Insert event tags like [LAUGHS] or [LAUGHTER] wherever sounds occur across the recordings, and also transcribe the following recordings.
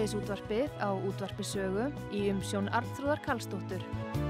Síðdeðis útvarpið á útvarpisögu í umsjón Arnþróðar Karlsdóttur.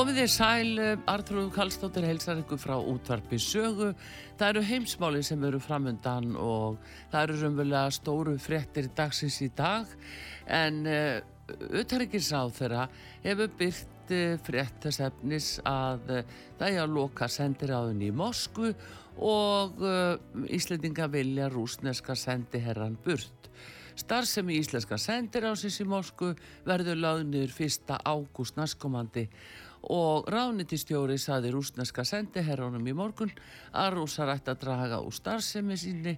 Komið þér sæl, Artrúð Kallstóttir heilsar ykkur frá útvarpi sögu. Það eru heimsmáli sem eru framöndan og það eru raunverulega stóru fréttir dagsins í dag en uh, uthæringinsráð þeirra hefur byrt uh, frétt þess efnis að uh, það er að loka sendiráðun í Moskvu og Íslendinga vilja rúsneska sendiherran burt. Starfsemi íslenska sendiráðsins í Moskvu verður lagnir 1. ágúst næstkomandi og ránitistjóri saði rúsneska sendiherrónum í morgun að rúsar ætti að draga úr starfsemi síni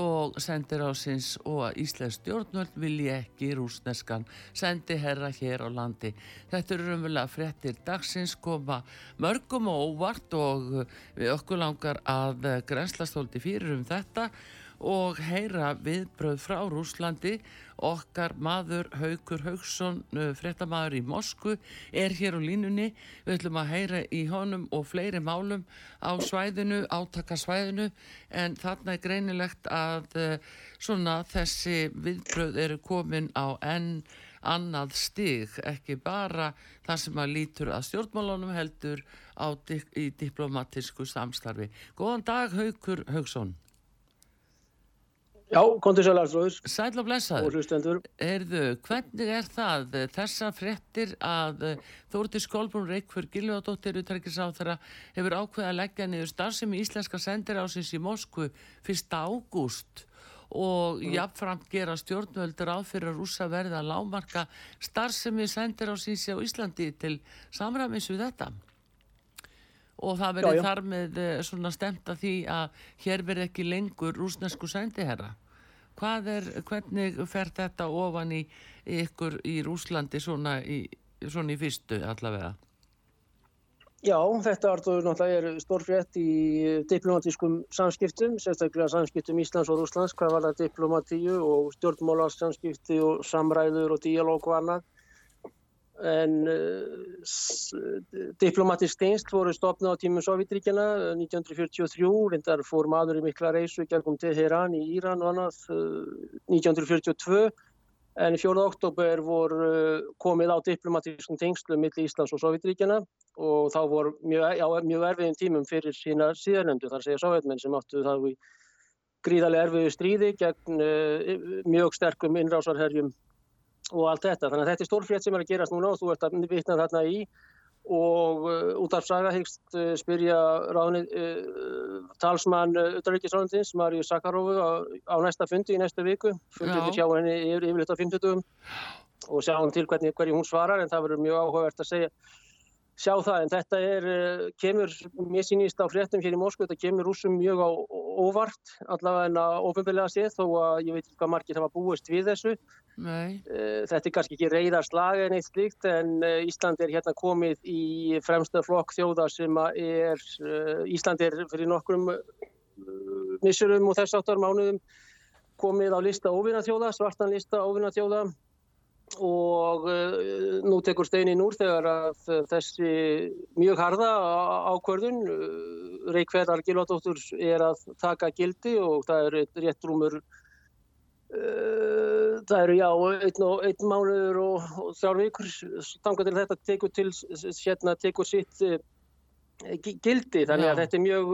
og sendir á sinns og að Íslands stjórnvöld vilji ekki rúsneskan sendiherra hér á landi. Þetta eru raunverulega frettir dagsins koma mörgum og óvart og við okkur langar að grenslastóldi fyrir um þetta og heyra viðbröð frá Rúslandi okkar maður Haugur Haugsson frettamæður í Mosku er hér á línunni við ætlum að heyra í honum og fleiri málum á svæðinu, átakasvæðinu en þarna er greinilegt að svona þessi viðbröð eru komin á enn annað stig, ekki bara það sem að lítur að stjórnmálunum heldur á, í diplomatísku samstarfi. Góðan dag Haugur Haugsson. Já, kontur sæl aðstróður. Sæl og blessaður. Og hlustendur. Erðu, hvernig er það þessa frettir að Þórti Skólbrún utrækis á þeirra hefur ákveð að leggja niður starfsemi íslenska sendirásins í Moskvu 1. ágúst og mm. jafnframt gera stjórnvöldur á fyrir að rúsa verða að lámarka starfsemi sendirásins á Íslandi til samræmis við þetta? og það verður þar með svona stemt að því að hér verður ekki lengur rúsnesku sendiherra. Hvað er, hvernig fer þetta ofan í ykkur í Rúslandi svona í, svona í fyrstu allavega? Já, þetta er stórfrétt í diplomatískum samskiptum, sérstaklega samskiptum Íslands og Rúslands, hvað var það diplomatíu og stjórnmálarsamskipti og samræður og díalóg og annað en uh, diplomatisk steinst voru stopnað á tímum Sovjetríkjana 1943, reyndar fór maður í mikla reysu gerðum Teheran í Íran og annað uh, 1942 en 4. oktober voru uh, komið á diplomatískum tengslu millir Íslands og Sovjetríkjana og þá voru mjög, já, mjög erfiðum tímum fyrir sína síðarnemdu þar segja sovjetmenn sem áttu þá í gríðarlega erfiðu stríði gegn mjög sterkum innrásarherjum og allt þetta. Þannig að þetta er stórfrétt sem er að gerast núna og þú ert að vitna þarna í. Og uh, út af saga hegst uh, spyrja ráðni, uh, talsmann Uttaríkisráðundins Marju Sakarovu á, á næsta fundi í næsta viku. Fundið sjá henni yfir, yfirleitt á 50 og sjá hann til hvernig, hverju hún svarar en það verður mjög áhugavert að segja sjá það en þetta er, kemur mér sínist á fréttum hér í Moskva, þetta kemur rúsum mjög á óvart allavega en að ofinbeglega séð þó að ég veit hvað margir hafa búist við þessu Nei. Eh, þetta er kannski ekki reyðast lag en eitt slíkt en eh, Ísland er hérna komið í fremsta flokk þjóða sem er, eh, Ísland er fyrir nokkrum missurum og þess áttar mánuðum komið á lista óvinna þjóða, svartan lista óvinna þjóða og uh, nú tekur steinin úr þegar að þessi mjög harða ákvörðun uh, Reykjavíðar Gilvardóttur er að taka gildi og það er rétt rúmur uh, það eru já einn, og, einn mánuður og, og þjár vikur stanga til þetta tekur til hérna tekur sitt gildi þannig að já. þetta er mjög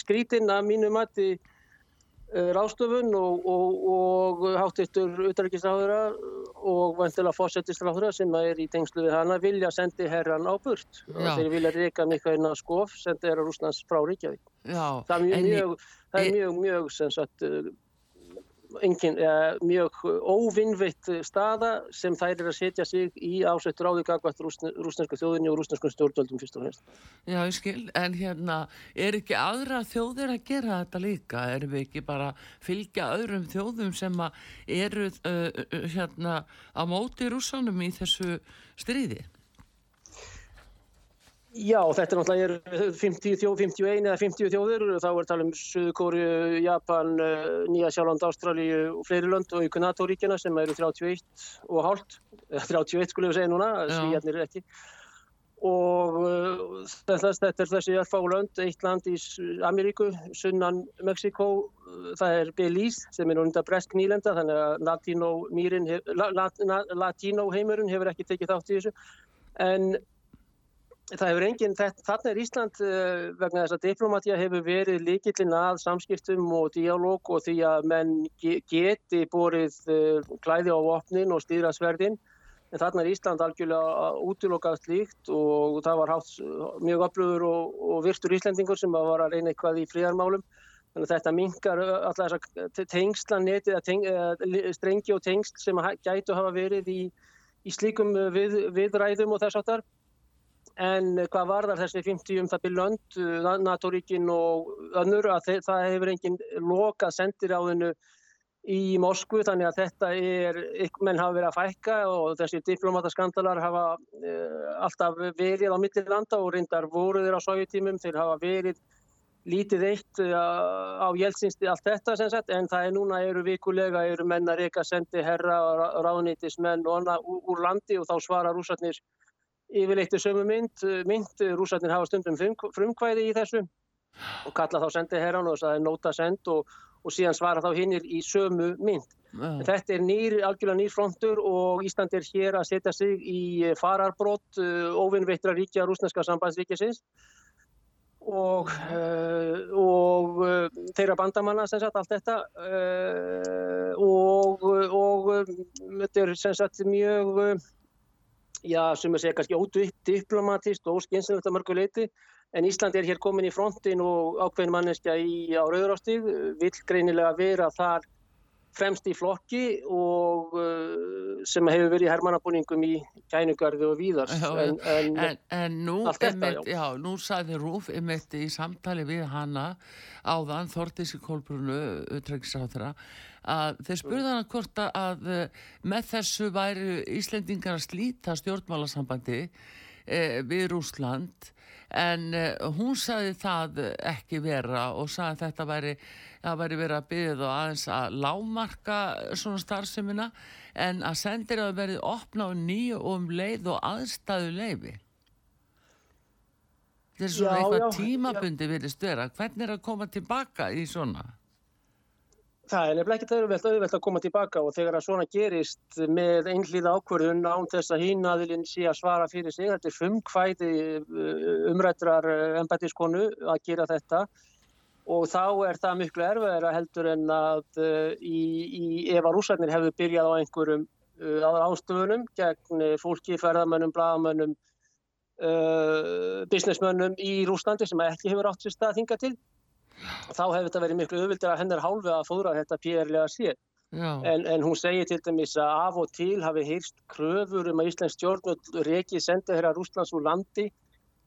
skrítinn að mínu mati Eh, ráðstöfun og, og, og hátittur utarrikisráðura og vantilega fósettisráðura sem er í tengslu við hana vilja sendi herran á burt Já. og þeir vilja reyka mikilvæg inn á skof sendi herra Rúslands frá Ríkjavík það er mjög, mjög, það er mjög, mjög sagt, engin, ja, mjög óvinnvitt staða sem þær er að setja sig í ásættur áður gagvært rúsneska þjóðinni og rúsneskum stjórnvöldum fyrst og fremst. Já, ég skil, en hérna, er ekki aðra þjóðir að gera þetta líka? Erum við ekki bara fylgja öðrum þjóðum sem eru uh, hérna á móti rúsanum í þessu stríði? Já, þetta er náttúrulega 50 þjóð, 51 eða 50 þjóður og þá er tala um Suðkóri, Japan, eh, Nýja Sjálfland, Ástralíu og fleiri lönd og ykkur NATO-ríkjana sem eru 31 og hálft, 31 skulle við segja núna, svíjarnir er ekki. Og uh, þetta er þessi alfa og lönd, eitt land í Ameríku, sunnan Mexiko, það er Belize sem er núnda bresk nýlenda þannig að Latino, Latino heimurinn hefur ekki tekið þátt í þessu. En Það hefur enginn, þarna er Ísland uh, vegna þess að diplomatía hefur verið líkillin að samskiptum og dialóg og því að menn geti borið uh, klæði á vopnin og stýrasverðin. En þarna er Ísland algjörlega útilokað slíkt og það var hátt mjög öflugur og, og virtur Íslandingur sem var að reyna eitthvað í fríðarmálum þannig að þetta mingar alltaf þess að tengslaneti, teng, strengi og tengsl sem gætu hafa verið í, í slíkum við, viðræðum og þess aftar En hvað var þar þessi 50 um það byrjlönd, uh, NATO-ríkin og önnur, að það hefur enginn loka sendir á þennu í Moskvu þannig að þetta er, menn hafa verið að fækka og þessi diplomataskandalar hafa uh, alltaf verið á mittilanda og reyndar voruður á sovjetímum, þeir hafa verið lítið eitt uh, á Jeltsinsti allt þetta sem sagt en það er núna eru vikulega, eru menn að reyka sendi herra og ráðnýtismenn og annað úr landi og þá svara rúsarnir yfirleitt er sömu mynd, mynd rúsarnir hafa stundum frumkvæði í þessu og kalla þá sendið herran og það er nota send og, og síðan svara þá hinnir í sömu mynd. Yeah. Þetta er nýr, algjörlega nýr frontur og Ísland er hér að setja sig í fararbrót uh, óvinnveittra ríkja rúsneska sambandsríkjasins og, uh, og uh, þeirra bandamanna sem sagt allt þetta uh, og, og þetta er sem sagt mjög já, sem er segja kannski ódiplomatist og óskynsynlegt að mörgu leiti en Ísland er hér komin í frontin og ákveðin manneskja í á Rauðurástíð vil greinilega vera þar fremst í flokki og uh, sem hefur verið hermannabúningum í kænugarði og víðars en, en, en, en nú, þetta, já. Já, nú saði Rúf einmitt í samtali við hana áðan Þortísi Kolbrunu utrengisáþra að þeir spurða hana hvort að með þessu væri Íslendingar að slíta stjórnmálasambandi eh, við Rúsland en eh, hún saði það ekki vera og saði að þetta væri, væri verið að byggja þá aðeins að lámarka svona starfseminna en að sendir að verið opna á nýju og um leið og aðstæðu leifi þetta er svona já, eitthvað já, tímabundi verið störa hvernig er að koma tilbaka í svona Það er nefnilega ekki auðvelt, auðvelt að koma tilbaka og þegar að svona gerist með einhlýða ákvörðun án þess að hínaðilinn sé að svara fyrir sig, þetta er frumkvæði uh, umrættrar embætiskonu að gera þetta. Og þá er það miklu erfiðar að heldur en að uh, í, í, ef að rúsarnir hefur byrjað á einhverjum uh, ástöfunum gegn fólki, ferðamönnum, blagamönnum, uh, businessmönnum í Rúslandi sem ekki hefur átt sér stað að þinga til, þá hefur þetta verið miklu auðvildir að hennar hálfi að fóðra þetta pérlega sér. En, en hún segir til dæmis að af og til hafi heyrst kröfur um að Íslands stjórnvöld reikið senda þeirra Rúslands úr landi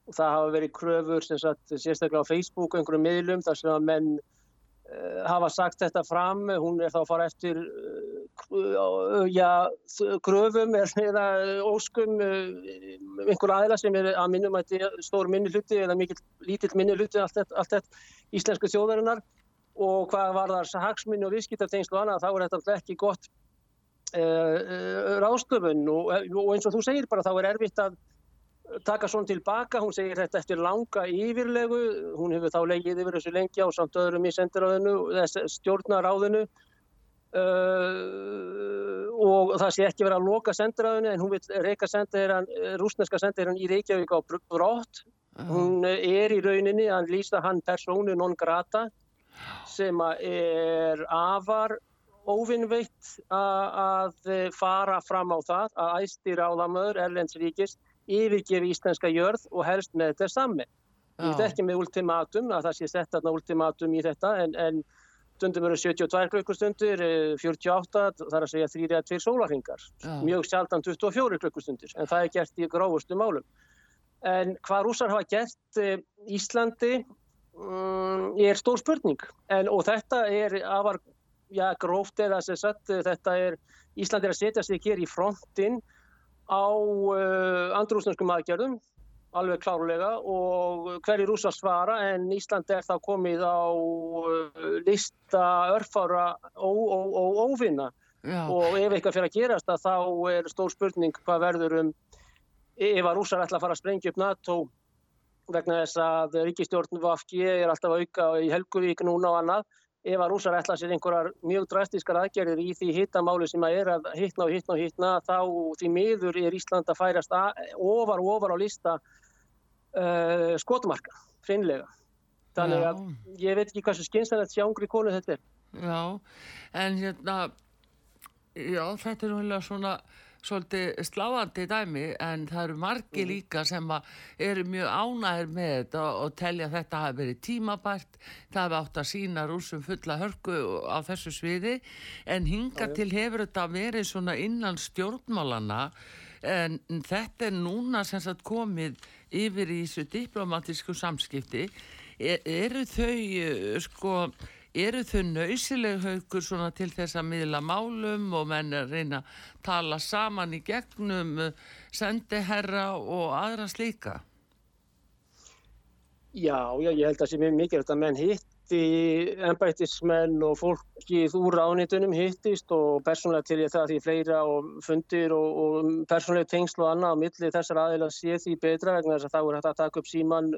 og það hafa verið kröfur sem sagt sérstaklega á Facebook og einhverjum miðlum þar sem að menn hafa sagt þetta fram, hún er þá að fara eftir já, kröfum eða óskum uh, einhver aðila sem er að minnum að þetta er stór minni hluti eða mikil lítill minni hluti allt þetta, íslensku þjóðarinnar. Og hvað var þar hagsmunni og viðskiptartengslu og annað, þá er þetta ekki gott uh, uh, ráðstöfun. Og, og eins og þú segir bara þá er erfitt að taka svona tilbaka, hún segir þetta eftir langa yfirlegu, hún hefur þá legið yfir þessu lengi á samt öðrum í sendiráðinu, stjórnaráðinu Uh, og það sé ekki verið að loka sendiræðinu en hún vil reyka sendiræðan, rúsneska sendiræðan í Reykjavík á brott. Uh. Hún er í rauninni að lýsa hann persónu non grata sem er afar óvinnveitt að fara fram á það að æstir áðamöður Erlends ríkis yfirgefi íslenska jörð og helst með þetta samme. Ég veit ekki með ultimatum að það sé sett þarna ultimatum í þetta en, en stundum eru 72 klukkustundir, 48 þar að segja 3-2 sólarhingar, mjög sjaldan 24 klukkustundir en það er gert í grófustu málum. En hvað rúsar hafa gert Íslandi um, er stór spurning en, og þetta er afar já, gróft eða sem sagt þetta er Ísland er að setja sig hér í frontin á uh, andrúsnarskum aðgerðum alveg klárlega og hverju rúsa svara en Ísland er þá komið á uh, lista örfára og óvinna og ef eitthvað fyrir að gerast að þá er stór spurning hvað verður um ef að rúsar ætla að fara að sprengja upp NATO vegna þess að ríkistjórn VFG er alltaf að auka í Helguvík núna og annað. Ef að rúsar ætla sér einhverjar mjög drastískar aðgerðir í því hittamáli sem að er að hittna og hittna og hittna þá því miður er Ísland að færast að, ofar og ofar á lista uh, skotmarka, hreinlega. Þannig að ég veit ekki hvað svo skynsanlegt sjángri konu þetta er. Já, en hérna, já þetta er náttúrulega svona svolítið sláandi dæmi en það eru margi líka sem eru mjög ánægir með þetta og telja að þetta hafi verið tímabært. Það hafi átt að sína rúsum fulla hörku á þessu sviði. En hinga til hefur þetta verið svona innan stjórnmálana en þetta er núna sem sagt komið yfir í þessu diplomatísku samskipti. Er, eru þau sko eru þau nöysileg haugur svona til þess að miðla málum og menn er reyna að tala saman í gegnum eh, sendiherra og aðra slíka? Já, já, ég held að það sé mjög mikilvægt að menn hitti ennbættismenn og fólkið úr ánitunum hittist og persónulega til ég það því fleira og fundir og, og persónulega tengsl og annað á milli þessar aðeila sé því betra vegna þess að þá er hægt að taka upp síman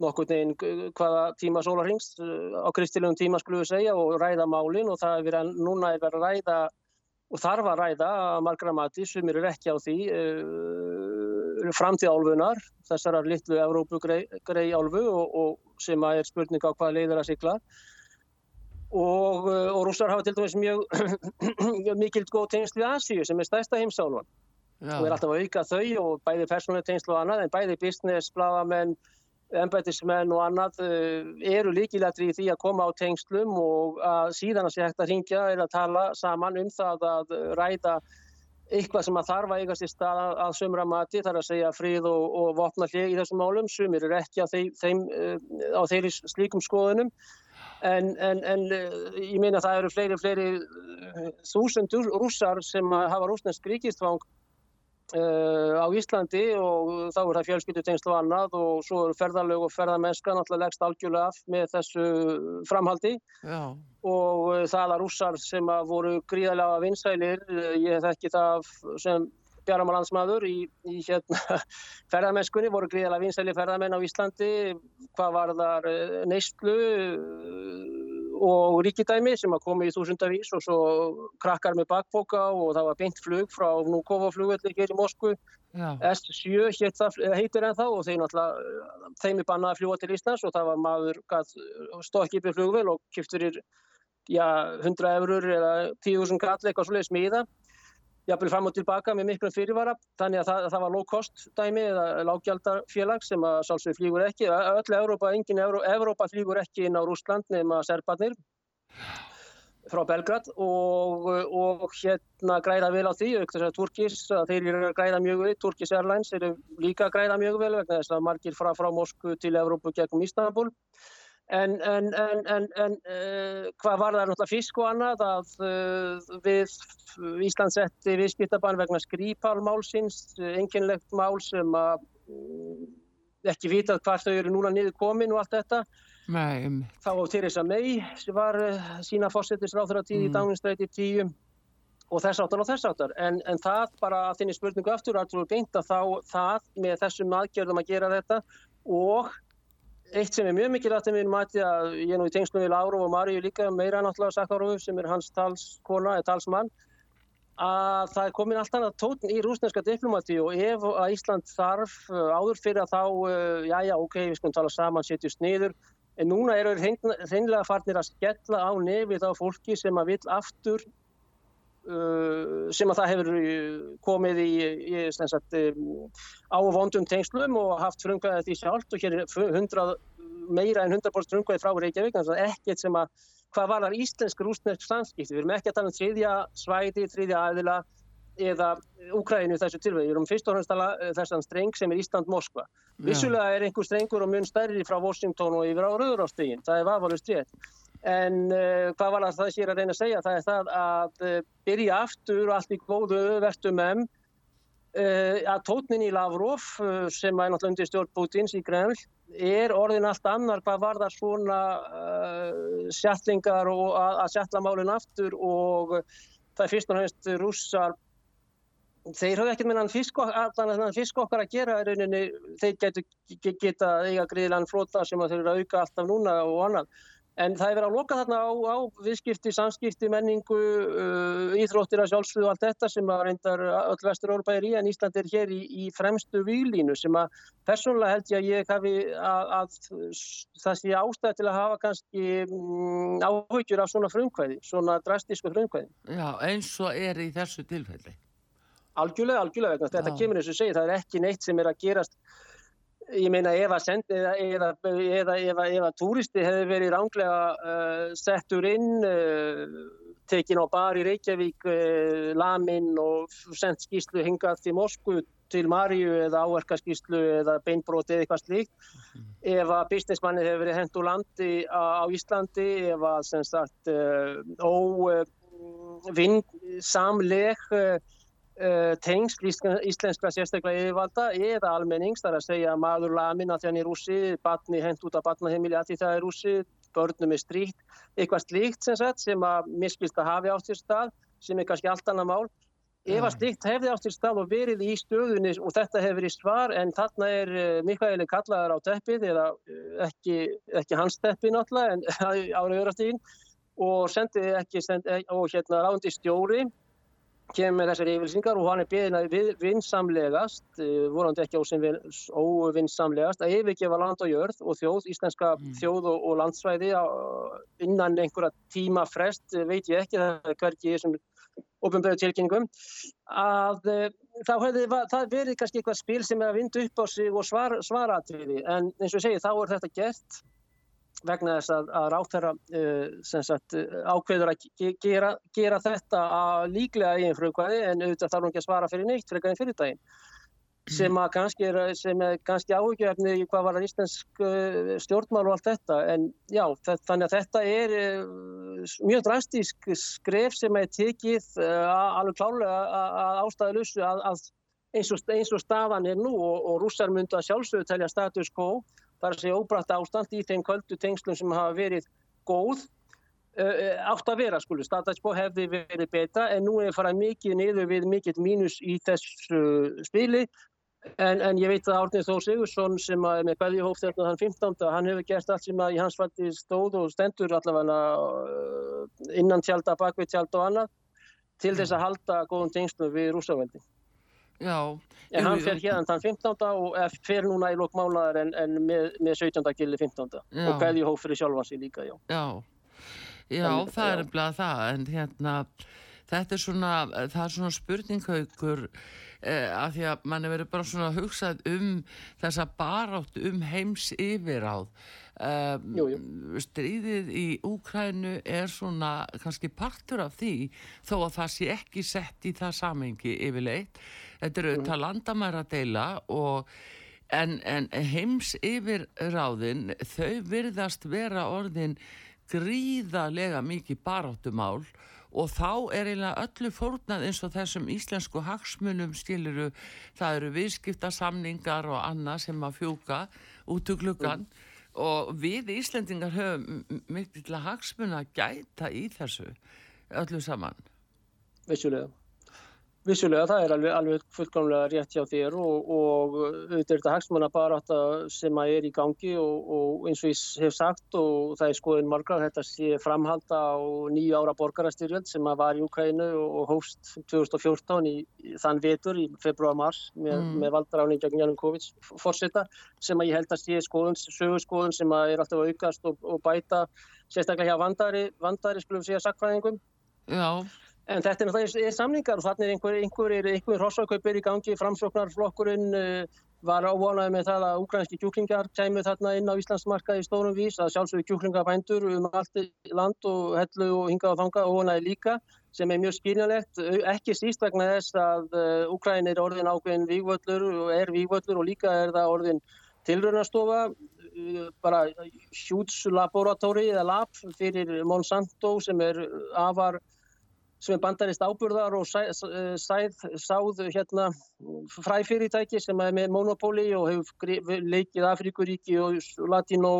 nokkur neginn hvaða tíma sólarhengs á kristilegum tíma skulum við segja og ræða málinn og það er verið að núna er verið að ræða og þarf að ræða að margra mati sem eru ekki á því uh, framtíð álfunar þessar litlu Evrópu grei, grei álfu og, og sem er spurning á hvaða leiður að sigla. Og, og rússar hafa til dæmis mjög [CLEARS THROAT] mikilt góð tengsl við Asíu sem er stærsta heimsálfan. Og er alltaf að auka þau og bæði persónuleg tengsl og annað en bæði business, bláamenn embætismenn og annað eru líkilættri í því að koma á tengslum og að síðan að sé hægt að ringja að tala saman um það að ræða eitthvað sem að þarf að eigast í stað að sömra mati þar að segja frið og, og vopna hlið í þessum málum. Sumir er ekki á, þeim, þeim, á þeirri slíkum skoðunum. En, en, en ég meina að það eru fleiri fleiri þúsund rússar sem hafa rúsnesk ríkistvang á Íslandi og þá er það fjölskyttutengslu og annað og svo eru ferðarlög og ferðarmennska náttúrulega leggst algjörlega af með þessu framhaldi. Já. og uh, það að rússar sem að voru gríðarlega vinsælir, uh, ég þekki það sem bjáramalandsmaður í, í hérna, [LAUGHS] ferðarmennskunni voru gríðarlega vinsæli ferðarmenn á Íslandi. Hvað var þar neistlu og ríkidæmi sem að komi í þúsundavís og svo krakkar með bakboka og það var beint flug frá Núkova flugvelli hér í Moskvu Já. S7 heitir en þá og náttúrulega þeim er bannað að fljúa til Íslands og það var maður í flugvel og kipt fyrir já, 100 eurur eða 10.000 kall eitthvað svolítið smiða jafnvel fram og tilbaka með miklum fyrirvara. Þannig að það, það var low cost dæmi eða lágjaldarfélag sem að sálsveit flýgur ekki. Öll Európa, engin Euró, Európa flýgur ekki inn á Rúsland nema Serbarnir frá Belgrad og, og hérna græða vel á því aukþess að Turkis, þeir eru græða mjög vel Turkis Airlines eru líka græða mjög vel vegna þess að margir frá, frá Moskvu til Európu gegnum Ístanbul En, en, en, en uh, hvað var það náttúrulega fisk og annað að uh, við Ísland setti viðskiptabann vegna skrýpálmálsins, enginlegt mál sem að um, ekki vitað hvað þau eru núna niður komin og allt þetta. Nei. Þá á Theresa May sem var sína fórsetisráþur á tíð mm. í Dáninstræti tíu og þess áttar og þess áttar. En það bara að þinni spurningu aftur er beint að þá það með þessum aðgjörðum að gera þetta og Eitt sem er mjög mikilvægt að minn mati að ég nú í tengslum við Láru og Maríu líka meira náttúrulega Sakarovu sem er hans talskona eða talsmann að það er komin allt annað tótn í rúsneska diplomati og ef að Ísland þarf uh, áður fyrir að þá, uh, já já ok, við skulum tala saman, setjast niður. En núna eru hreinlega farnir að skella á nefið á fólki sem að vil aftur sem að það hefur uh, komið í, í sagt, um, á vondum tengslum og haft frumkvæðið því sjálft og hér er 100, meira en 100% frumkvæðið frá Reykjavík þannig að ekkert sem að hvað var þar íslensk-rúsnesk samskipti við erum ekki að tala um þriðja svæti, þriðja aðila eða Úkræðinu þessu tilvæg við erum fyrst og fremst að tala uh, þessan streng sem er Ísland-Moskva vissulega er einhver strengur og mun stærri frá Washington og yfir á Rauðurástegin það er vafalust rétt En uh, hvað var það sér að reyna að segja? Það er það að uh, byrja aftur og allt í góðu verðum um uh, að tótnin í Lavrov sem er náttúrulega undir stjórn Putins í Kreml er orðin allt annar hvað var það svona sjallingar og að, að sjalla málinn aftur og það er fyrst og næst rússar. Þeir hafði ekkert með hann fisk, fisk að gera rauninni, þeir getur geta eiga gríðilegan flota sem þeir eru að auka alltaf núna og annað En það er verið að loka þarna á, á viðskipti, samskipti, menningu, uh, íþróttir að sjálfsögðu og allt þetta sem að reyndar öll vestur-Európa er í en Ísland er hér í, í fremstu výlínu sem að persónulega held ég að ég hafi að, að það sé ástæði til að hafa kannski mm, áhugjur af svona frumkvæði, svona drastísku frumkvæði. Já, eins og er í þessu tilfelli. Algjörlega, algjörlega, þetta Já. kemur eins og segir, það er ekki neitt sem er að gerast ég meina ef að send eða, eða, eða, eða ef að túristi hefði verið ránglega uh, settur inn uh, tekin á bar í Reykjavík uh, lamin og sendt skýslu hingað til Moskvu til Marju eða áverkarskýslu eða beinbróti eða eitthvað slíkt mm. ef að businessmanni hefur verið hendt úr landi á, á Íslandi ef að sem sagt uh, óvinnsamleg uh, tengsl íslenskra sérstaklega yfirvalda eða almennings, þar að segja maður lamin að því hann er rúsi, batni hent út af batnaheimili að því það er rúsi, börnum er stríkt, eitthvað slíkt sem, sagt, sem að miskilst að hafi átt sér stað, sem er kannski allt annað mál. Ef að slíkt hefði átt sér stað og verið í stöðunni og þetta hefur verið svar en þarna er uh, Mikaeli kallaðar á teppið eða uh, ekki, ekki hans teppið náttúrulega en [LAUGHS] ára öðrastígin og sendið ekki sendi, og hérna rándi stjóri kemur með þessari yfirlýsingar og hann er beðin að vinsamlegast, eh, vorandi ekki óvinsamlegast, að yfirgefa land og jörð og þjóð, íslenska mm. þjóð og, og landsvæði innan einhverja tíma frest, eh, veit ég ekki, það er hverki sem ofinböðu tilkynningum, að eh, þá hefði það verið kannski eitthvað spil sem er að vinda upp á sig og svar, svara til því, en eins og ég segi þá er þetta gert vegna þess að, að ráttæra uh, ákveður að gera, gera þetta að líklega eigin frukvæði en auðvitað þarf hún ekki að svara fyrir neitt fyrir fyrir daginn. Sem að kannski er, er kannski áhugjefni í hvað var það íslensk uh, stjórnmál og allt þetta. En já þannig að þetta er mjög drastísk skref sem er tekið uh, alveg klálega að ástæðilusu að, að eins, og, eins og staðan er nú og, og rússar myndu að sjálfsögðu telja status quo þar að segja óbrætt ástand í þeim köldu tengslum sem hafa verið góð átt að vera skulu, staðtætsbó hefði verið betra en nú er farað mikið niður við mikill mínus í þessu spili En, en ég veit að Árnið Þór Sigursson sem er með Belgi hóf þérna þann 15. hann hefur gert allt sem að í hans falli stóð og stendur allavega uh, innan tjálta, bakvið tjálta og annað til þess að halda góðum tengslu við rúsaveldi. Já. En hann fer hérna þann 15. og fer núna í lokmálaðar en, en með, með 17. gildi 15. Já. Og Belgi hóf fyrir sjálfansi líka, já. Já, já en, það er umlað það en hérna þetta er svona, það er svona spurninghaukur eh, af því að mann er verið bara svona hugsað um þessa barátt um heims yfiráð um, jú, jú. stríðið í Úkrænu er svona kannski partur af því þó að það sé ekki sett í það samengi yfirleitt þetta eru auðvitað mm. landamæra deila og en, en heims yfirráðin þau virðast vera orðin gríðarlega mikið baráttumál og þá er eiginlega öllu fórnað eins og þessum íslensku hagsmunum skiluru, það eru viðskiptasamningar og annað sem að fjúka út úr klukkan mm. og við Íslendingar höfum mikið til að gæta í þessu öllu saman. Vissulega. Vissulega, það er alveg, alveg fullkomlega rétt hjá þér og, og auðvitað er þetta hagsmanna bara sem að er í gangi og, og eins og ég hef sagt og það er skoðin margar þetta sé framhalda á nýju ára borgarastyrjöld sem að var í Ukraínu og hóst 2014 í, í þann vetur í februar-mars með, mm. með valdaráning gegn Janunkovic fórseta sem að ég held að sé skoðun, sögurskoðun sem að er alltaf aukast og, og bæta sérstaklega hjá vandari, vandari skulum segja sakfræðingum. Já. En þetta er náttúrulega samlingar og þannig er einhver, einhver, hrossakaupir í gangi, framsóknarflokkurinn uh, var ávonað með það að ukrænski kjúklingar kæmu þarna inn á Íslandsmarka í stórum vís. Að sjálfsögur kjúklingabændur um allt land og hellu og hinga og þanga óvonaði líka sem er mjög skiljanlegt, ekki síst vegna þess að Ukræn er orðin ákveðin vígvöldur og er vígvöldur og líka er það orðin tilröðnastofa uh, bara hjútslaboratóri eða lab fyrir Monsanto sem er afar sem er bandarist áburðar og sæð, sáð hérna, fræfyrirtæki sem er með monopóli og hefur leikið Afrikuríki og Latínó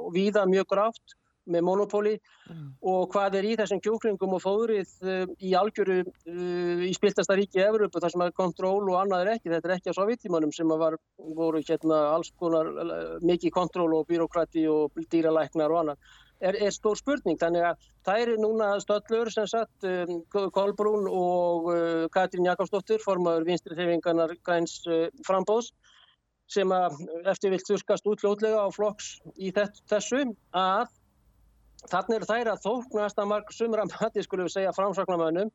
og víða mjög grátt með monopóli mm. og hvað er í þessum kjóklingum og fóðrið uh, í algjöru í spiltasta ríki Evropu þar sem er kontról og annað er ekki, þetta er ekki á sovjetímanum sem var, voru hérna alls konar mikið kontról og byråkrati og dýralæknar og annað er, er stór spurning. Þannig að það eru núna stöllur sem sagt um, Kolbrún og uh, Katrín Jakobsdóttir, formadur vinstri þefingarnar græns uh, frambóðs sem að eftir vilt þurskast útljóðlega á flokks í þessu að þannig er þær að þóknast að marg sumra mati skulum við segja framsaknamönnum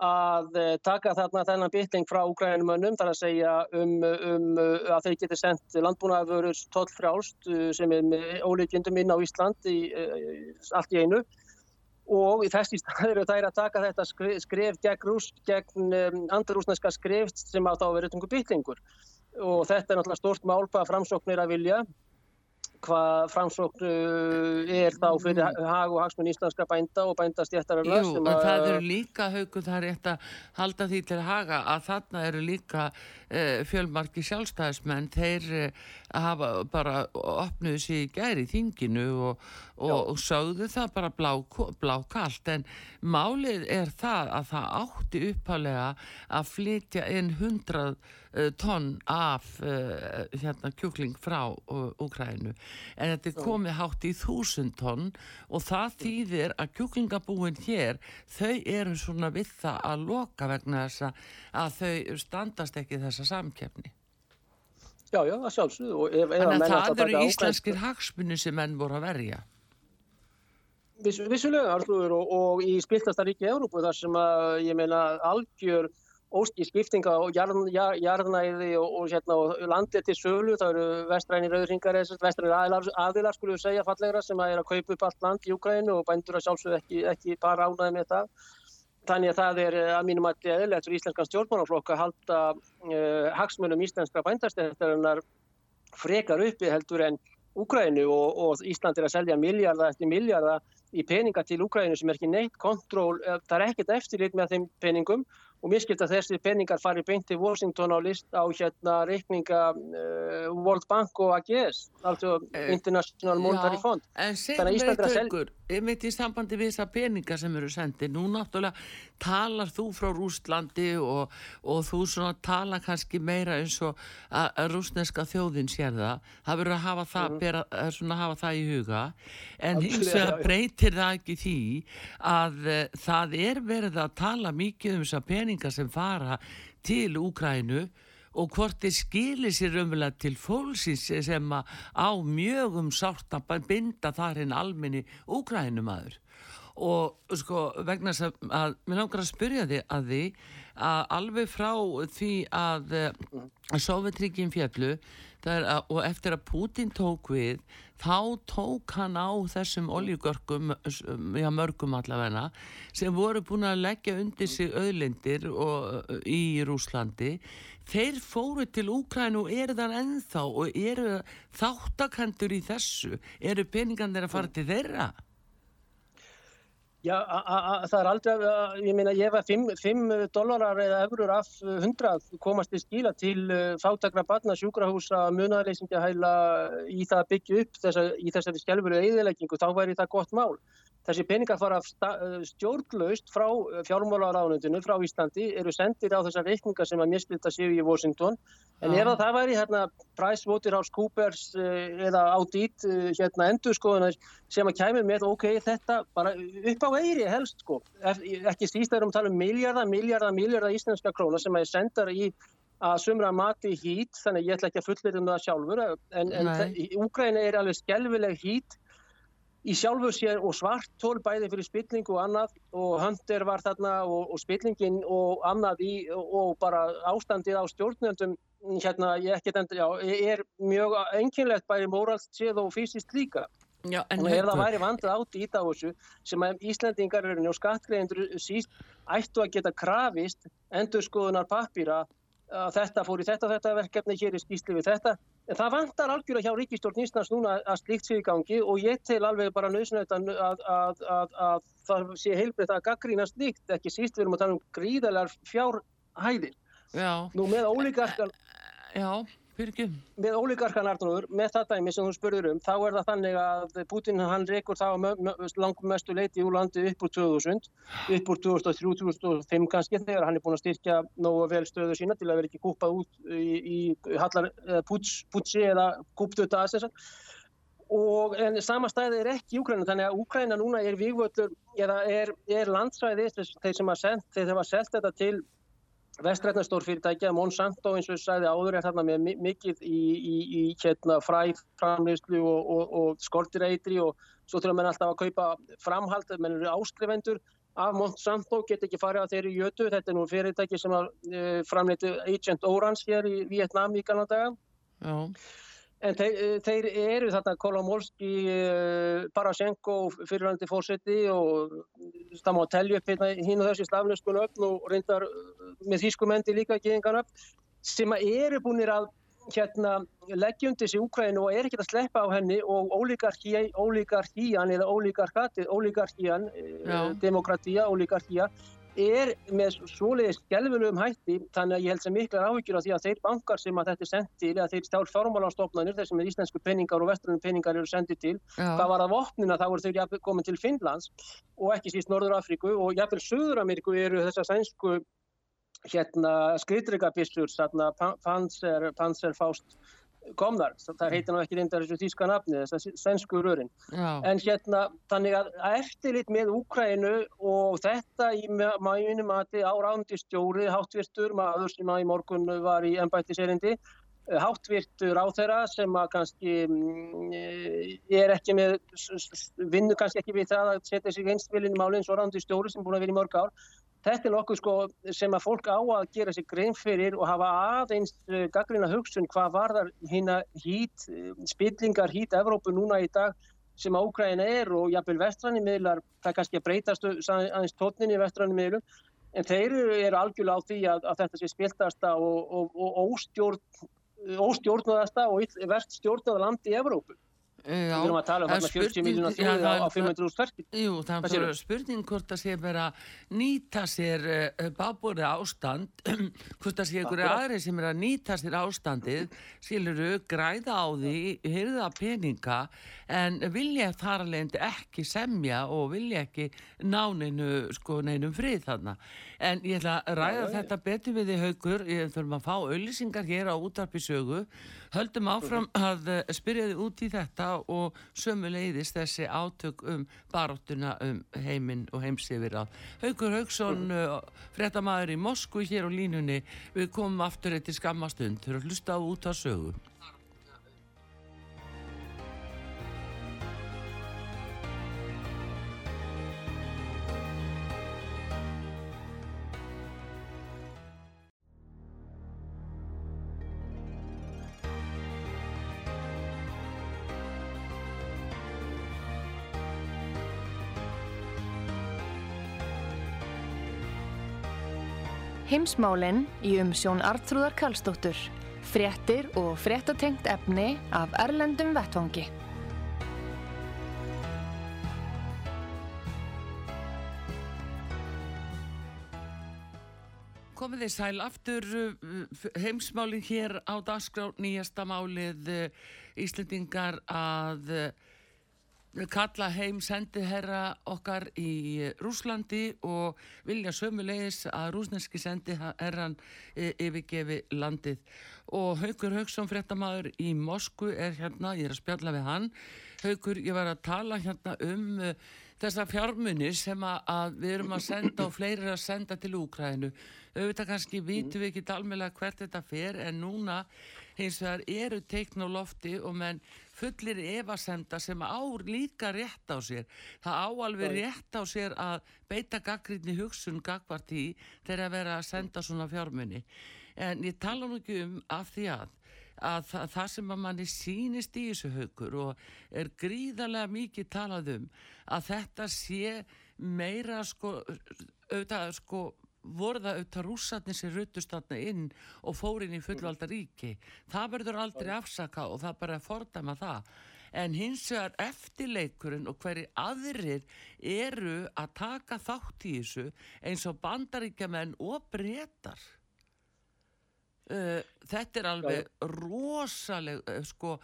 að eh, taka þarna þennan bytling frá úgrænumönnum, þar að segja um, um að þeir geti sendt landbúnaðurur tollfrjálst eh, sem er með ólíkjendum inn á Ísland í, eh, allt í einu. Og í þessi staður það er að taka þetta skref gegn, rús, gegn andarúsneska skrift sem á þá verið tungu bytlingur og þetta er náttúrulega stort málpa framsóknir að vilja hvað framsókn uh, er þá fyrir mm. hag og hagsmunn íslenska bænda og bændastjættararna Jú, en það eru líka haugur, það er rétt að halda því til haga að þarna eru líka fjölmarki sjálfstæðismenn þeir uh, hafa bara opnuð sér í gæri þinginu og, og, og sögðu það bara blá, blá kallt en málið er það að það átti uppalega að flytja inn hundrað uh, tonn af hérna kjúkling frá Úkrænu en þetta er komið hátt í þúsund tonn og það þýðir að kjúklingabúin hér þau eru svona við það að loka vegna þess að þau standast ekki þessa samkefni Já, já, það sjálfsögðu. Þannig að það eru íslenskir hagsmunni sem menn voru að verja. Viss, vissulega, Arlúður, og, og í spiltasta ríki Európu þar sem að, ég meina, algjör óski skiptinga og jarðnæði jarð, og, og, hérna, og landið til sölu, það eru vestræni rauðringar, vestræni aðilar, aðilar skulum við segja fallegra sem að er að kaupa upp allt land í Ukraínu og bændur að sjálfsögðu ekki, ekki bara ánaði með það. Þannig að það er að mínum að eðlert fyrir íslenskan stjórnmánaflokk að halda uh, hagsmunum íslenska bændastæðarinnar frekar uppi heldur en Úgrænu og, og Ísland er að selja miljardar eftir miljardar í peninga til Úgrænu sem er ekki neitt kontról, það er ekkert eftirlit með þeim peningum og mér skilt að þessi peningar fari beint til Washington á list á hérna reikninga uh, World Bank og AGS, altså uh, International Monetary já, Fund. En segð mér taukur, ég veit í sambandi við þessa peninga sem eru sendið, nú náttúrulega talar þú frá Rústlandi og, og þú svona tala kannski meira eins og að rúsneska þjóðin sér það, það verður að hafa það, mm. bera, svona, hafa það í huga, en hins vegar breytir það ekki því að uh, það er verið að tala mikið um þessa peninga peninga sem fara til Úkrænu og hvort þeir skilir sér umvel til fólksins sem á mjög um sátt að binda þar hinn alminni Úkrænumæður og sko vegna að, að mér langar að spyrja þig að því að alveg frá því að, að Sovjetríkin fjallu og eftir að Putin tók við þá tók hann á þessum oljugörkum, já mörgum allavegna, sem voru búin að leggja undir sig öðlindir og, í Rúslandi þeir fóru til Úkræn og eru þar ennþá og eru þáttakandur í þessu eru peningan þeirra að fara til þeirra? Já, það er aldrei, ég meina ég var 5 dólarar eða eurur af 100 komast í skíla til fátakra barna sjúkrahúsa munarleysingja hæla í það byggju upp þessa, í þessari skjálfuru eðileggingu, þá væri það gott mál. Þessi peningar fara stjórnlaust frá fjármálaráðnundinu frá Íslandi eru sendir á þessar reikningar sem að misplita séu í Washington. En ef það væri hérna PricewaterhouseCoopers eða Audit hérna endurskoðunar sem að kæmi með ok, þetta bara upp á eiri helst sko, ekki síst þegar við talum miljardar, miljardar, miljardar íslenska króna sem að er sendar í að sumra mati hít, þannig ég ætla ekki að fullirða um það sjálfur, en, en Úgræna er alveg skelvileg hít í sjálfur sér og svart tól bæði fyrir spilling og annað og höndir var þarna og, og spillingin og annað í og bara ástandið á stjórnendum hérna ég endur, já, er mjög enginlegt bæði móralt séð og fysiskt líka. Já, en ef það væri vandið átt í það þessu sem að Íslandingar og skattgreðendur síst ættu að geta krafist endur skoðunar pappýra að þetta fór í þetta og þetta verkefni hér í skýsli við þetta. En það vandar algjörlega hjá Ríkistjórn Íslands núna að slíkt sé í gangi og ég tel alveg bara nöðsynögt að, að, að, að það sé heilbreytt að gaggrína slíkt ekki síst við erum að tala um gríðalar fjárhæðir. Nú með ólíkarkar Já Byrgjum. Með ólíkarkan Arnóður, með það dæmi sem þú spurður um, þá er það þannig að Putin hann reykur þá langum mestu leiti úr landi upp úr 2000, upp úr 2003-2005 kannski þegar hann er búin að styrkja nógu vel stöðu sína til að vera ekki kúpað út í, í hallar putsi eða kúptöta að þess að og en sama stæði er ekki í Úkræna þannig að Úkræna núna er vývöldur eða er, er landsræði þeir sem að selta þetta til vestrætnastórfyrirtækja, Monsanto eins og ég sagði áður er þarna með mikið í, í, í hérna, fræframleyslu og, og, og skortireitri og svo þurfa menn alltaf að kaupa framhald, menn eru áskrifendur af Monsanto, get ekki farið að þeir eru jötu, þetta er nú fyrirtæki sem e, framleiti Agent Orange hér í Vietnam í Gallandaga. Já. En þeir, þeir eru þarna Kolomolski, Parashenko, fyrirhandi fórseti og það má telja upp hérna hín og þessi slafnöskun öfn og reyndar með þýskumendi líka geðingan öfn sem eru búinir að hérna, leggja undir sig Úkrænu og er ekki að sleppa á henni og ólíkarkían eða ólíkarkatið, ólíkarkían, demokratía, ólíkarkía er með svoleiðis gelfilegum hætti þannig að ég held sem miklar áhyggjur á því að þeir bankar sem að þetta er sendið til að þeir stjálf fjármálanstofnanir þar sem er íslensku peningar og vestrunum peningar eru sendið til Já. hvað var að vopnina þá eru þeir komin til Finnlands og ekki síst Norður Afríku og jáfnveil Suður Ameríku eru þessar sænsku hérna skritrygabissur Panzer, Panzerfaust komnar, það heitir ná ekki reyndar þessu þýska nafni, þess að svensku rörin. En hérna, þannig að eftirlit með Úkrænu og þetta í mæjunum mati á rándistjóri, háttvirtur maður sem að í morgun var í ennbættiserindi háttvirtur á þeirra sem að kannski mm, er ekki með vinnu kannski ekki við það að setja sig einstvilin í máli eins og rándistjóri sem búin að vera í mörg ár Þetta er nokkuð sko sem að fólk á að gera sér grein fyrir og hafa aðeins uh, gaggrina hugsun hvað var þar hérna hít, uh, spillingar hít Evrópu núna í dag sem ákræðina er og jafnvel vestranni miðlar, það er kannski að breytast aðeins tóninni í vestranni miðlum en þeir eru algjörlega á því að, að þetta sé spiltasta og, og, og óstjórn, óstjórnaðasta og verðt stjórnaða land í Evrópu. Við erum að tala um þarna 40 miljónar þjóði á 500 úr stverki. Jú, það er bara spurning hvort það sé vera nýta sér uh, bábúrið ástand, [CLEARS THROAT] hvort það sé einhverju aðri sem er að nýta sér ástandið, skiluru, græða á því, hyrða peninga, en vilja þar alveg ekki semja og vilja ekki náninu, sko, neinum frið þarna. En ég ætla að ræða þetta betur við í haugur, ég þurfum að fá auðlýsingar hér á útarpisögu, höldum áfram að eh, spyrja þið út í þetta og sömu leiðist þessi átök um baróttuna um heiminn og heimsifir á. Haugur Haugsson, uh, frettamæður í Moskvu hér á línunni, við komum aftur eitt í skammastund, þurfum að hlusta á út á sögu. Heimsmálinn í umsjón Artrúðar Karlsdóttur. Frettir og frettatengt efni af Erlendum Vettvangi. Komið þið sæl aftur uh, heimsmálinn hér á dagskrá nýjasta málið uh, Íslendingar að uh, kalla heim sendiherra okkar í Rúslandi og vilja sömulegis að rúsneski sendiherran e, yfirgefi landið. Og Haugur Haugsson fréttamaður í Moskvu er hérna, ég er að spjalla við hann. Haugur, ég var að tala hérna um uh, þessa fjármunni sem að, við erum að senda og fleiri að senda til Úkræðinu auðvitað kannski vitum við ekki alveg hvert þetta fer en núna hins vegar eru teikn á lofti og menn fullir evasenda sem á líka rétt á sér. Það á alveg rétt á sér að beita gaggrinni hugsun gagvart í þegar að vera að senda svona fjármunni. En ég tala nú ekki um af því að að það, það sem að manni sínist í þessu haugur og er gríðarlega mikið talað um að þetta sé meira sko, auðvitað sko voru það auðvitað rússatni sem ruttust þarna inn og fór inn í fullvalda ríki. Það verður aldrei afsaka og það bara fordama það. En hins vegar eftirleikurinn og hverju aðrir eru að taka þátt í þessu eins og bandaríkjaman og breytar uh, þetta er alveg rosalega uh, sko,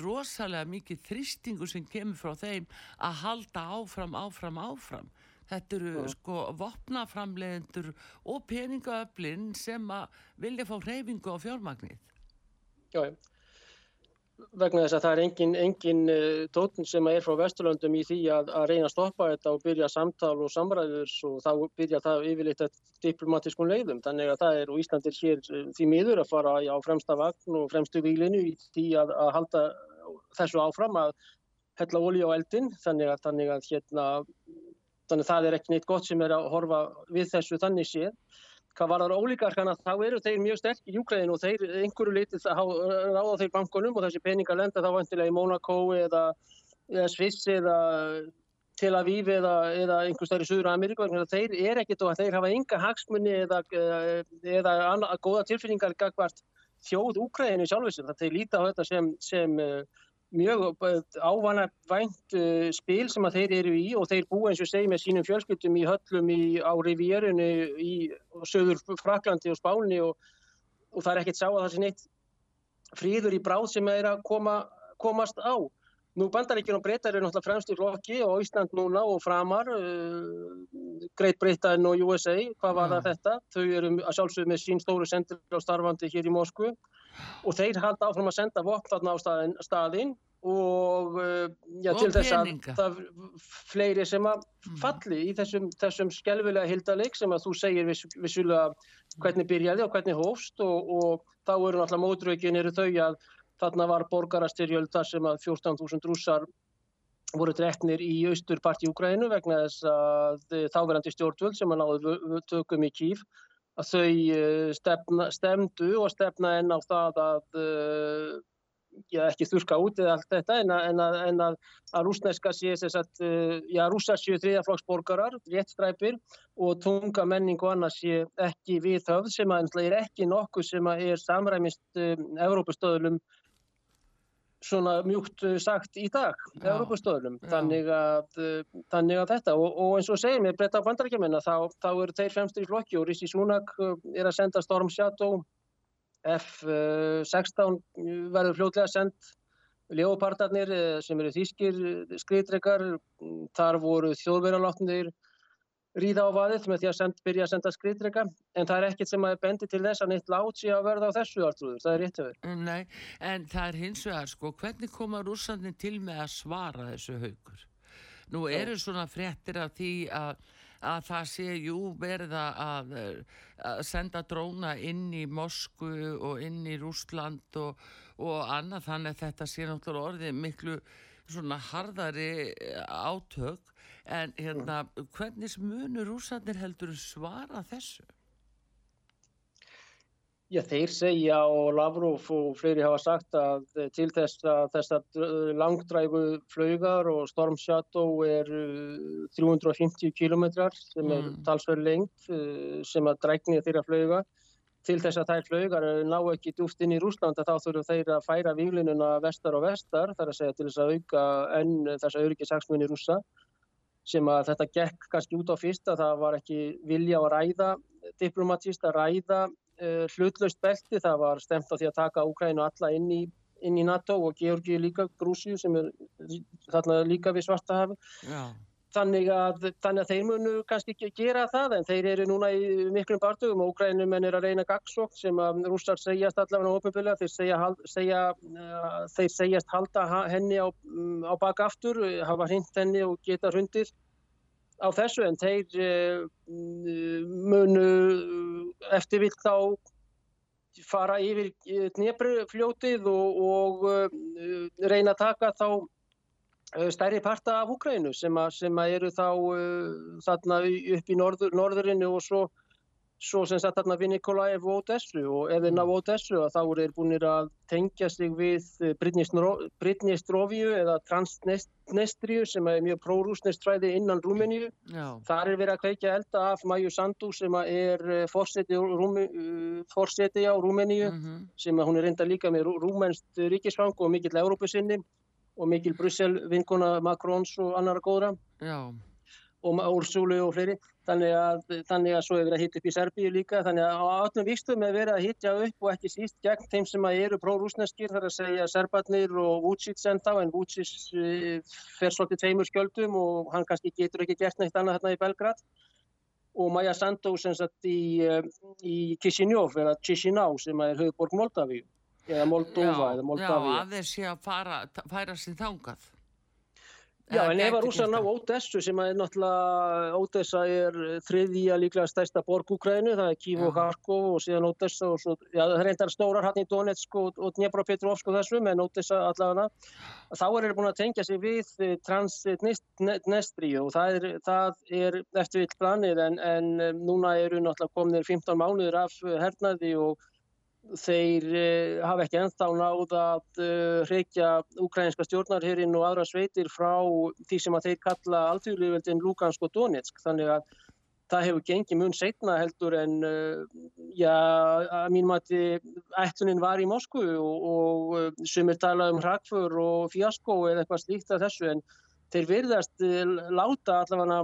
rosalega mikið þristingu sem kemur frá þeim að halda áfram, áfram, áfram Þetta eru ja. sko vopnaframlegendur og peningaöflin sem að vilja fá hreyfingu á fjármagnið. Já, vegna þess að það er engin, engin uh, tótn sem er frá Vesturlöndum í því að, að reyna að stoppa þetta og byrja samtal og samræður og þá byrja það yfirleitt að diplomatískun leiðum. Þannig að það er og Íslandir hér uh, því miður að fara á fremsta vagn og fremstu výlinu í því að, að halda þessu áfram að hella ólí á eldin. Þannig að, þannig að hérna Þannig að það er ekki neitt gott sem er að horfa við þessu þannig séð. Hvað var það ólíkarkana þá eru þeir mjög sterk í Júkræðinu og þeir einhverju litið ráða þeir bankunum og þessi peningar lenda þá vantilega í Monaco eða, eða Sviss eða Tel Aviv eða, eða einhver stær í Suður Ameríku. Þeir er ekkit og þeir hafa ynga hagsmunni eða, eða annað, góða tilfinningar gagvart þjóð Úkræðinu sjálfisum. Þeir líta á þetta sem, sem mjög ávana vænt uh, spil sem að þeir eru í og þeir búa eins og segi með sínum fjölskyldum í höllum í, á Rivierinu í söður Fraklandi og Spáni og, og það er ekkert sá að það sé neitt fríður í bráð sem er að koma, komast á. Nú bandaríkjum og breytar eru náttúrulega fremst í flokki og Ísland núna og framar, uh, Greit Britain og USA, hvað var það þetta? Þau eru að sjálfsögðu með sín stóru sendir á starfandi hér í Moskvu og þeir halda áfram að senda vopn á staðin, staðin og uh, já, og til þess að það fleiri sem að mm. falli í þessum, þessum skelvilega hildaleg sem að þú segir viss, vissulega hvernig byrjaði og hvernig hófst og, og þá eru náttúrulega mótrökin eru þau að þarna var borgarastyrjöld þar sem að 14.000 rússar voru dreknir í austurparti Úgrænu vegna þess að þáverandi stjórnvöld sem að náðu tökum í kýf að þau eh, stefna, stemdu og stefna enn á það að eh, já, ekki þurka út eða allt þetta en að, en að, en að, að rúsneska sé að, eh, já, rúsa séu þriðaflokksborgarar, réttstræpir og tunga menning og annars sé ekki við höfð sem að er ekki nokkuð sem að er samræmist um, Evrópustöðlum svona mjúkt sagt í dag, Európa-stöðunum, þannig, þannig að þetta og, og eins og segir mér breytta á bandarækjumina þá, þá eru þeir fremstur í flokki og Rissi Súnak er að senda Storm Shadow F-16 verður fljótlega sendt Leopardarnir sem eru þýskir skriðdrekar, þar voru þjóðverðalátnir ríða á vaðið með því að send, byrja að senda skriðdrega en það er ekkert sem að bendi til þess að neitt lát sé að verða á þessu artrúður, það er rétt hefur. Nei, en það er hins vegar sko, hvernig koma rússandin til með að svara þessu haugur? Nú eru svona fréttir af því að, að það sé, jú, verða að, að senda dróna inn í Mosku og inn í Rúsland og, og annað þannig að þetta sé náttúrulega orðið miklu svona harðari átök en hérna, hvernig munur rúsarnir heldur svara þessu? Já, þeir segja og Lavrov og fleiri hafa sagt að til þess að þessar langdræfu flaugar og Storm Shadow er 350 kilometrar sem er mm. talsverð lengt sem að drækni þeirra flauga til þess að þær flaugar ná ekki djúft inn í Rúslanda þá þurfum þeir að færa výlinuna vestar og vestar þar að segja til þess að auka enn þess að auðvitað saksmunni rúsa sem að þetta gekk kannski út á fyrst að það var ekki vilja að ræða diplomatist að ræða uh, hlutlaust belti, það var stemt á því að taka Úkrænu alla inn í, inn í NATO og Georgi líka, Grúsíu sem er þarna líka við Svartahafi þannig að, þannig að þeir munu kannski ekki gera það en þeir eru núna í miklum barndugum og Úkrænum en er að reyna gagsók sem að rússar segjast allavega ofinbilla þeir, segja, segja, uh, þeir segjast halda henni á, um, á baka aftur, hafa hrind henni og geta hrundir á þessu en þeir uh, munu eftir vilt þá fara yfir Dnebrfljótið og, og uh, reyna að taka þá Eh, stærri parta af Úkrænu sem, sem að eru þá uh, þarna upp í norður, norðurinnu og svo, svo sem sagt þarna við Nikolaev og Odessu og ef þeir ná Odessu að þá eru þeir búinir að tengja sig við Britnistrófiu eða Transnestriu sem er mjög prórúsnestræði innan Rúmeníu. Þar er verið að kveikja elda af Maju Sandu sem er fórseti á Rúmeníu mm -hmm. sem hún er reynda líka með rúmenst ríkisfang og mikill Európusinni og mikil Brussel vinkona Macrons og annara góðra. Já. og Úrsúlu og fleiri. Þannig að, þannig að svo er verið að hitta upp í Serbíu líka. Þannig að á áttum vikstum er verið að hittja upp og ekki síst gegn þeim sem eru pró-rúsneskir þar að segja Serbatnir og Vucic en þá en Vucic eh, fer svolítið tveimur skjöldum og hann kannski getur ekki gert neitt annað hérna í Belgrad. Og Maja Sandu sem satt í, eh, í Kishinjov eða Chisinau sem er höfuborg Moldavíu eða Moldova eða Moldavia. Já, að þeir sé að fara, færa sér þángað. Já, en ef að rússarna á Ódessu sem er náttúrulega, Ódessa er þriðja líklega stærsta borg Úkrænu, það er Kív og Harkov og síðan Ódessa og svo, já það reyndar stórar hann í Donetsk og, og Dnepropetrovsk og þessum, en Ódessa allavega, þá er þeir búin að tengja sig við Transnistríu og það er, það er eftir vilt planir en, en núna eru náttúrulega kominir 15 mánuður af hernaði og þeir uh, hafa ekki ennþá náð að uh, eh, hreikja ukrainska stjórnarherrin og aðra sveitir frá því sem að þeir kalla alltjóðlífveldin Lugansk og Donetsk. Þannig að það hefur gengið mun setna heldur en uh, já, að mín mati ætlunin var í Moskvu og, og sumir talað um hrakfur og fjasko eða eitthvað slíkt af þessu. En þeir verðast láta allavega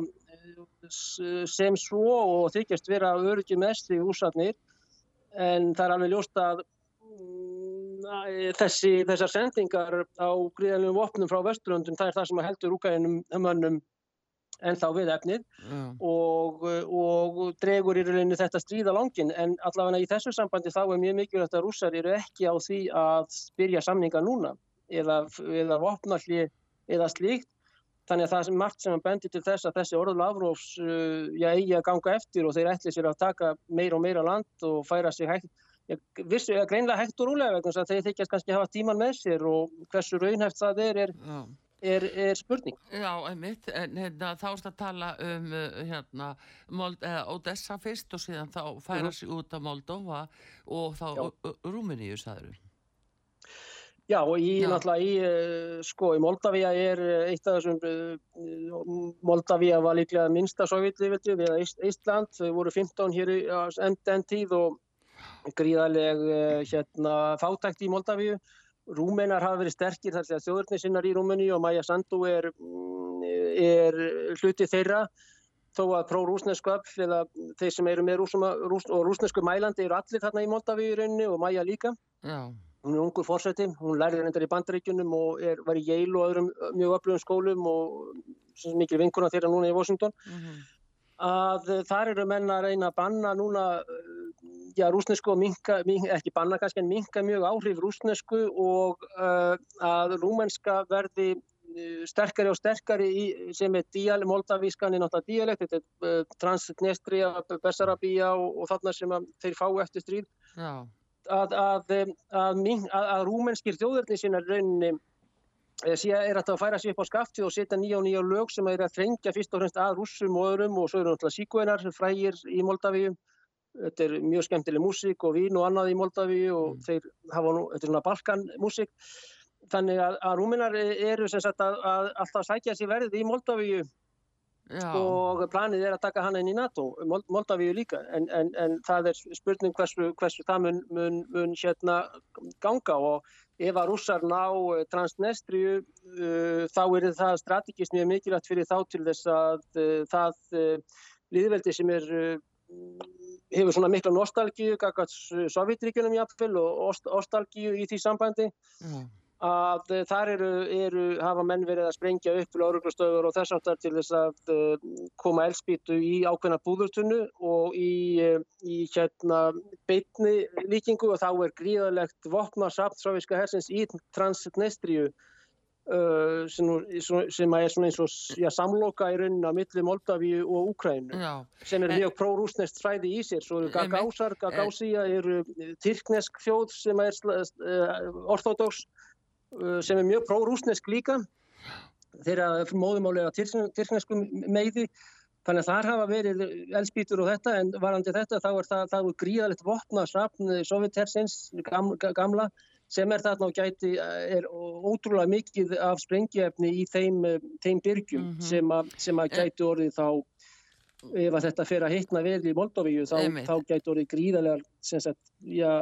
sem svo og þykjast vera öryggi mest í úrsatnir en það er alveg ljóst að mm, þessi, þessar sendingar á gríðanlegum vopnum frá Vesturlundum það er það sem heldur úkæðinum mönnum en þá við efnið mm. og, og dregur í rauninu þetta stríða langin en allavega í þessu sambandi þá er mjög mikilvægt að rússar eru ekki á því að spyrja samninga núna eða, eða vopnalli eða slíkt Þannig að það er margt sem hann bendir til þess að þessi orðul afrófs uh, já, eigi að ganga eftir og þeir ætli sér að taka meira og meira land og færa sig hægt, já, vissu, ja, greinlega hægt og rúlega vegna þess að þeir þykjast kannski hafa tíman með sér og hversu raunhæft það er, er, er, er spurning. Já, einmitt, en hérna, þá erst að tala um uh, hérna, Mold, eh, Odessa fyrst og síðan þá færa sig út af Moldova og þá Rúmeníu, sagður við. Já og í Já. náttúrulega í, eh, sko, í Moldavia er eh, eitt af þessum, eh, Moldavia var líklega minnsta sovjetlífildi við Ísland, þau voru 15 hér enn tíð og gríðarleg hérna, fátækt í Moldavíu Rúmenar hafa verið sterkir þar því að þjóðurni sinnar í Rúmeni og Maja Sandu er, mm, er hluti þeirra þó að pró-rúsnesku öll eða þeir sem eru með rúsuma, rús, og rúsnesku mælandi eru allir þarna í Moldavíu í rauninni og Maja líka. Já. Hún er ungur fórseti, hún lærði reyndar í bandaríkjunum og er, var í Yale og öðrum mjög öflugum skólum og mikið vinkuna þeirra núna í Washington. Mm -hmm. Að þar eru menna að reyna að banna núna já, rúsnesku og minka, minka, ekki banna kannski en minka mjög áhrif rúsnesku og uh, að rúmenska verði sterkari og sterkari í, sem er díal, moldavískan er náttúrulega díalekt, þetta er uh, Transnistria, Bessarabíja og, og þarna sem þeir fá eftir stríð að, að, að, að rúmenskir þjóðurni sína rauninni eh, er að það færa sér upp á skaftið og setja nýja og nýja lög sem er að þrengja fyrst og fremst að rússum og öðrum og svo eru náttúrulega síkvenar frægir í Moldavíum Þetta er mjög skemmtileg músík og vín og annað í Moldavíu og mm. þeir hafa nú, þetta er svona balkanmúsík. Þannig að, að rúminar eru sem sagt að, að alltaf sækja sér verðið í Moldavíu Já. og planið er að taka hann inn í NATO, Moldavíu líka. En, en, en það er spurning hversu, hversu það mun, mun, mun hérna ganga og ef að rússar ná eh, Transnestriu uh, þá er það strategist mjög mikilvægt fyrir þá til þess að uh, það uh, liðveldi sem er hefur svona mikla nostalgíu kakast Sovjetríkunum jáfnvel og nostalgíu í því sambandi mm. Að þar eru, eru hafa menn verið að sprengja upp lauruglustöður og þess aftar til þess að uh, koma elspítu í ákveðna búðurtunnu og í, uh, í hérna beitni líkingu og þá er gríðalegt vopna samt soviska hersins í Transnistríu Uh, sem, sem er svona eins og já, samloka í rauninna millir Moldavíu og Úkrænu sem er mjög pró-rúsnest fræði í sér. Svo eru Gagásar, Gagásíja eru Tyrknesk þjóð sem er orthodox sem er mjög pró-rúsnesk líka. Þeirra móðumálega Tyrknesku meiði. Þannig að þar hafa verið elspítur og þetta en varandi þetta þá er það, það gríðalegt vopna srafn Sovjet-hersins gamla sem er þarna og gæti, er ótrúlega mikið af sprengjefni í þeim, eh, þeim byrgjum mm -hmm. sem, að, sem að gæti orðið þá ef að þetta fer að hitna vel í Moldavíu þá, þá gæti orðið gríðarlega ja,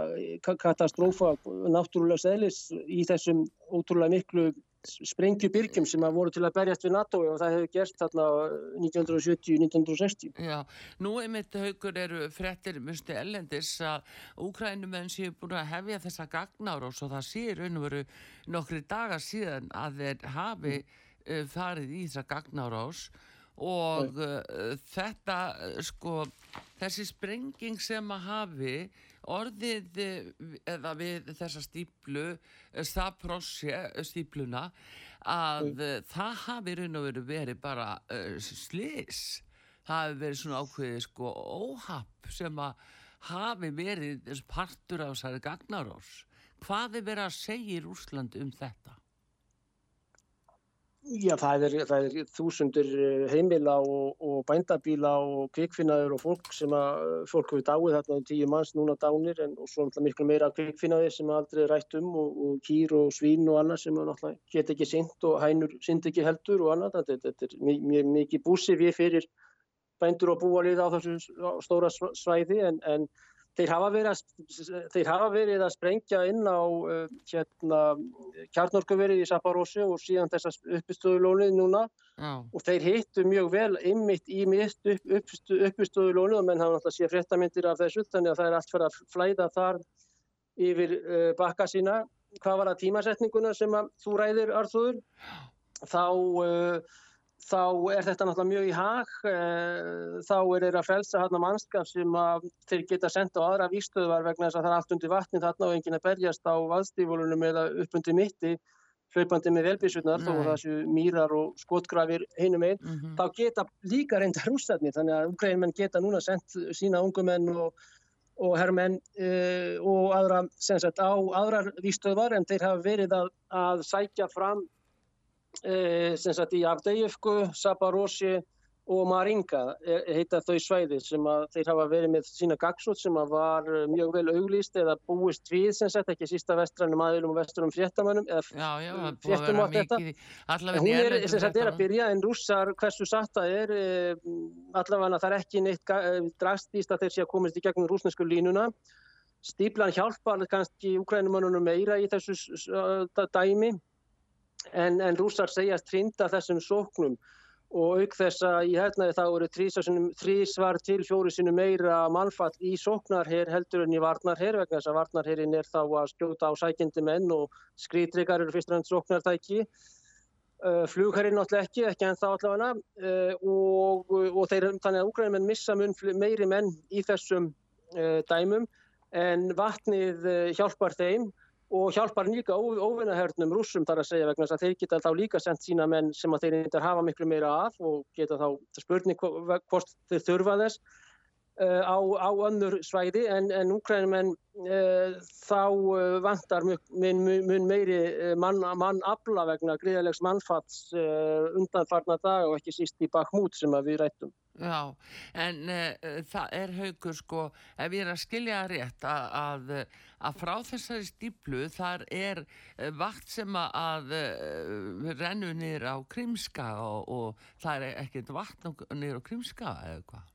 katastrófa náttúrulega seglis í þessum ótrúlega miklu sprengjubyrgjum sem að voru til að berjast við NATO og það hefur gerst þarna 1970-1960. Já, nú einmitt haugur eru frettir mjögstu ellendis að Úkrænumenn séu búin að hefja þessa gagnára og svo það séu raun og veru nokkri dagar síðan að þeir hafi mm. farið í þessa gagnára ás og uh, þetta sko þessi sprenging sem að hafi orðið eða við þessa stíplu Staprosje stípluna að mm. það hafi raun og veru verið bara uh, slis það hafi verið svona ákveðið sko óhapp sem að hafi verið partur af þessari gagnarós hvað er verið að segja í Úsland um þetta? Já, það er, það er þúsundur eh, heimila og, og bændabíla og kvikfinnaður og fólk sem að fólk hefur dáið þarna um tíu manns núna dánir en svo miklu meira kvikfinnaði sem aldrei rætt um og, og kýr og svín og annað sem náttúrulega get ekki synd og hænur synd ekki heldur og annað. Þetta, þetta er mjög mikið búsi við fyrir bændur og búalið á þessu stóra svæði en, en Þeir hafa, að, þeir hafa verið að sprengja inn á uh, hérna, kjarnorkuverið í Saparósi og síðan þessar uppistöðulónið núna oh. og þeir hittu mjög vel einmitt í mist upp, uppistöðulónið og menn hafa náttúrulega séð fréttamindir af þessu þannig að það er allt fyrir að flæða þar yfir uh, bakka sína. Hvað var það tímasetninguna sem þú ræðir, Arþúður? Þá... Uh, þá er þetta náttúrulega mjög í hag, eh, þá er þeirra frelsa hann að mannskap sem að þeir geta senda á aðra výstöðvar vegna þess að það er allt undir vatnin þarna og enginn að berjast á vaðstífólunum eða upp undir mitti, hlaupandi með velbísunar, þó þessu mýrar og skotgrafir heinum einn, mm -hmm. þá geta líka reynda rústarnir, þannig að ukrainmenn geta núna sendt sína ungumenn og, og herrmenn e, og aðra, sagt, á aðrar výstöðvar en þeir hafa verið að, að sækja fram sem sagt í Avdejevku, Sabarosi og Maringa e, heita þau svæði sem að þeir hafa verið með sína gagsótt sem að var mjög vel auglýst eða búist við sem sagt ekki sísta vestrænum aðilum og vestrænum fréttamönnum eða fréttum á þetta. hún er sem sagt er að byrja en rússar hversu satt það er allavega það er ekki neitt drastíst að þeir sé að komast í gegnum rúsnesku línuna. Stíplan hjálpar kannski úkrænumannunum meira í þessu dæmi en, en rússar segjast hrinda þessum sóknum. Og auk þess að í hernaði þá eru þrísvar til fjóri sinu meira mannfall í sóknarher heldur en í varnarher vegna þess að varnarherin er þá að skjóta á sækjandi menn og skrýtryggar eru fyrst og ennst sóknartæki. Flugherrin náttúrulega ekki, ekki en þá allavega og, og þeir, þannig að úgrænumenn missa mun meiri menn í þessum dæmum. En vatnið hjálpar þeim og hjálpar líka óvinnahörnum rúsum þar að segja vegna þess að þeir geta þá líka sendt sína menn sem að þeir reyndar hafa miklu meira af og geta þá spurning hvort þeir þurfa þess á, á önnur svæði en, en úkrænumenn uh, þá uh, vantar mun, mun meiri mann, mann afla vegna gríðalegs mannfats undanfarnar dag og ekki síst í bakmút sem við rættum. Já, en uh, það er haugur sko, ef ég er að skilja rétt að, að, að frá þessari stíplu þar er vakt sem að rennu nýr á Krimska og, og það er ekkert vakt nýr á Krimska eða hvað?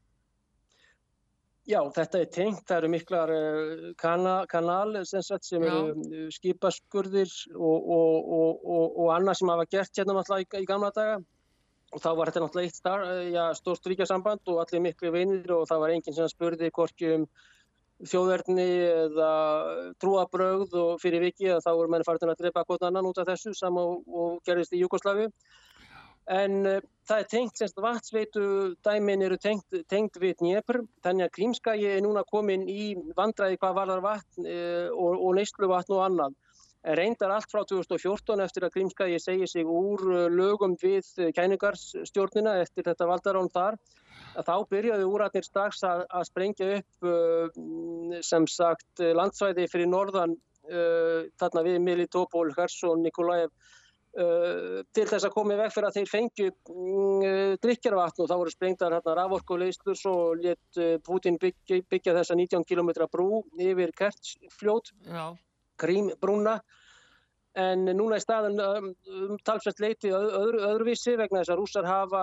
Já, þetta er tengt, það eru miklar kana, kanal sem, sem eru skipaskurðir og, og, og annað sem hafa gert hérna náttúrulega í, í gamla daga. Og þá var þetta náttúrulega eitt star, eh, já, stórst ríkjasamband og allir miklu vinir og það var enginn sem spurði hvorki um þjóðverðni eða trúabrögð og fyrir viki að þá voru menn farin að drepa gott annan út af þessu sama og, og gerðist í Júkoslavi en uh, það er tengt, semst vatsveitu dæmin eru tengt, tengt við Dnjepr, þannig að Krímskagi er núna komin í vandræði hvað varðar vatn uh, og, og neyslu vatn og annað. Reyndar allt frá 2014 eftir að Grímskagi segi sig úr uh, lögum við kæningarstjórnina eftir þetta valdarán þar þá byrjaði úratnir strax að, að sprengja upp sem sagt landsvæði fyrir norðan þarna við Militopol, Hersson, Nikolaev til þess að komi veg fyrir að þeir fengju uh, drikjarvatn og þá voru sprengtar hérna raforkuleystur og let Putin byggja, byggja þessa 19 km brú yfir Kertsfljót Já. Krímbrúna. En núna er staðan um, um, talsvægt leiti öðru, öðruvísi vegna þess að rússar hafa,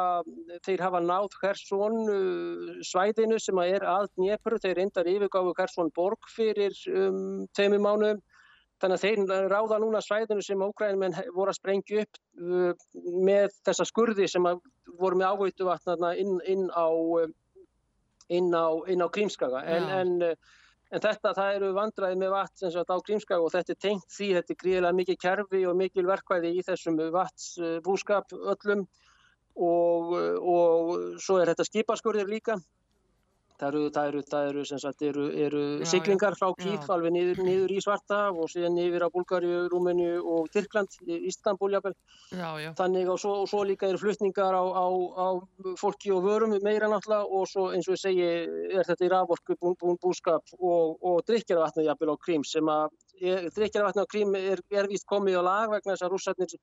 þeir hafa náð uh, svæðinu sem er að Dnjepr, þeir reyndar yfirgáfu Hersson borg fyrir um, tveimum mánuðum þannig að þeir ráða núna svæðinu sem ógrænumenn voru að sprengja upp uh, með þessa skurði sem voru með áhautu vatna inn, inn á inn á, á Krímskaga. En, en En þetta, það eru vandraði með vatn sem sagt á Grímskag og þetta er tengt því, þetta er gríðilega mikið kerfi og mikil verkvæði í þessum vatsbúskap öllum og, og svo er þetta skipaskurðir líka Það eru, það eru, það eru, sagt, eru, eru já, siglingar frá Kík alveg niður, niður í Svarta og síðan yfir á Bulgaríu, Rúmeni og Tyrkland, Ístanbúl jáfnvel. Þannig og svo, og svo líka eru flutningar á, á, á fólki og vörum meira náttúrulega og svo eins og ég segi er þetta í raforku bú, bú, búskap og, og drikkjaravatna jáfnvel á Krím sem að drikkjaravatna á Krím er, er vist komið á lag vegna þess að rússarnir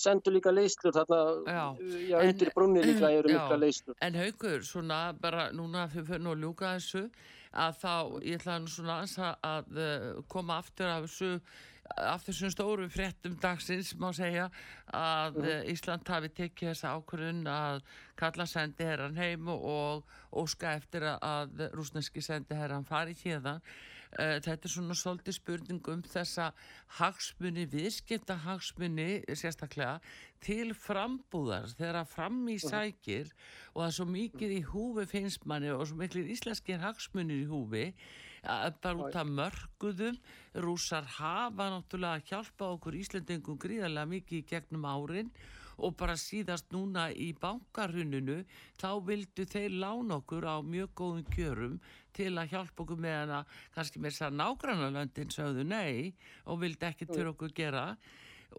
sendur líka leyslur þarna já. Já, undir brunni líka eru mikla leyslur. En haugur, svona bara núna fyrir að ljúka þessu að þá, ég ætla nú svona að, að eh, koma aftur af þessu af þessum stóru fréttum dagsins má segja að mm. Ísland hafi tekið þessa ákvörðun að kalla sendi herran heim og óska eftir að rúsneski sendi herran fari hérna Eh, þetta er svona svolítið spurning um þessa hagsmunni, viðskipta hagsmunni sérstaklega til frambúðar þegar fram í mhm. sækir og það er svo mikið í húfi finnst manni og svo mikið íslenskir hagsmunir í húfi að bara út af mörguðum rúsar hafa náttúrulega hjálpa okkur Íslandingum gríðarlega mikið í gegnum árin og bara síðast núna í bankarhuninu þá vildu þeir lána okkur á mjög góðum kjörum til að hjálpa okkur með hana. Kannski með þess að nágrannalöndin sögðu nei og vildi ekki til okkur gera.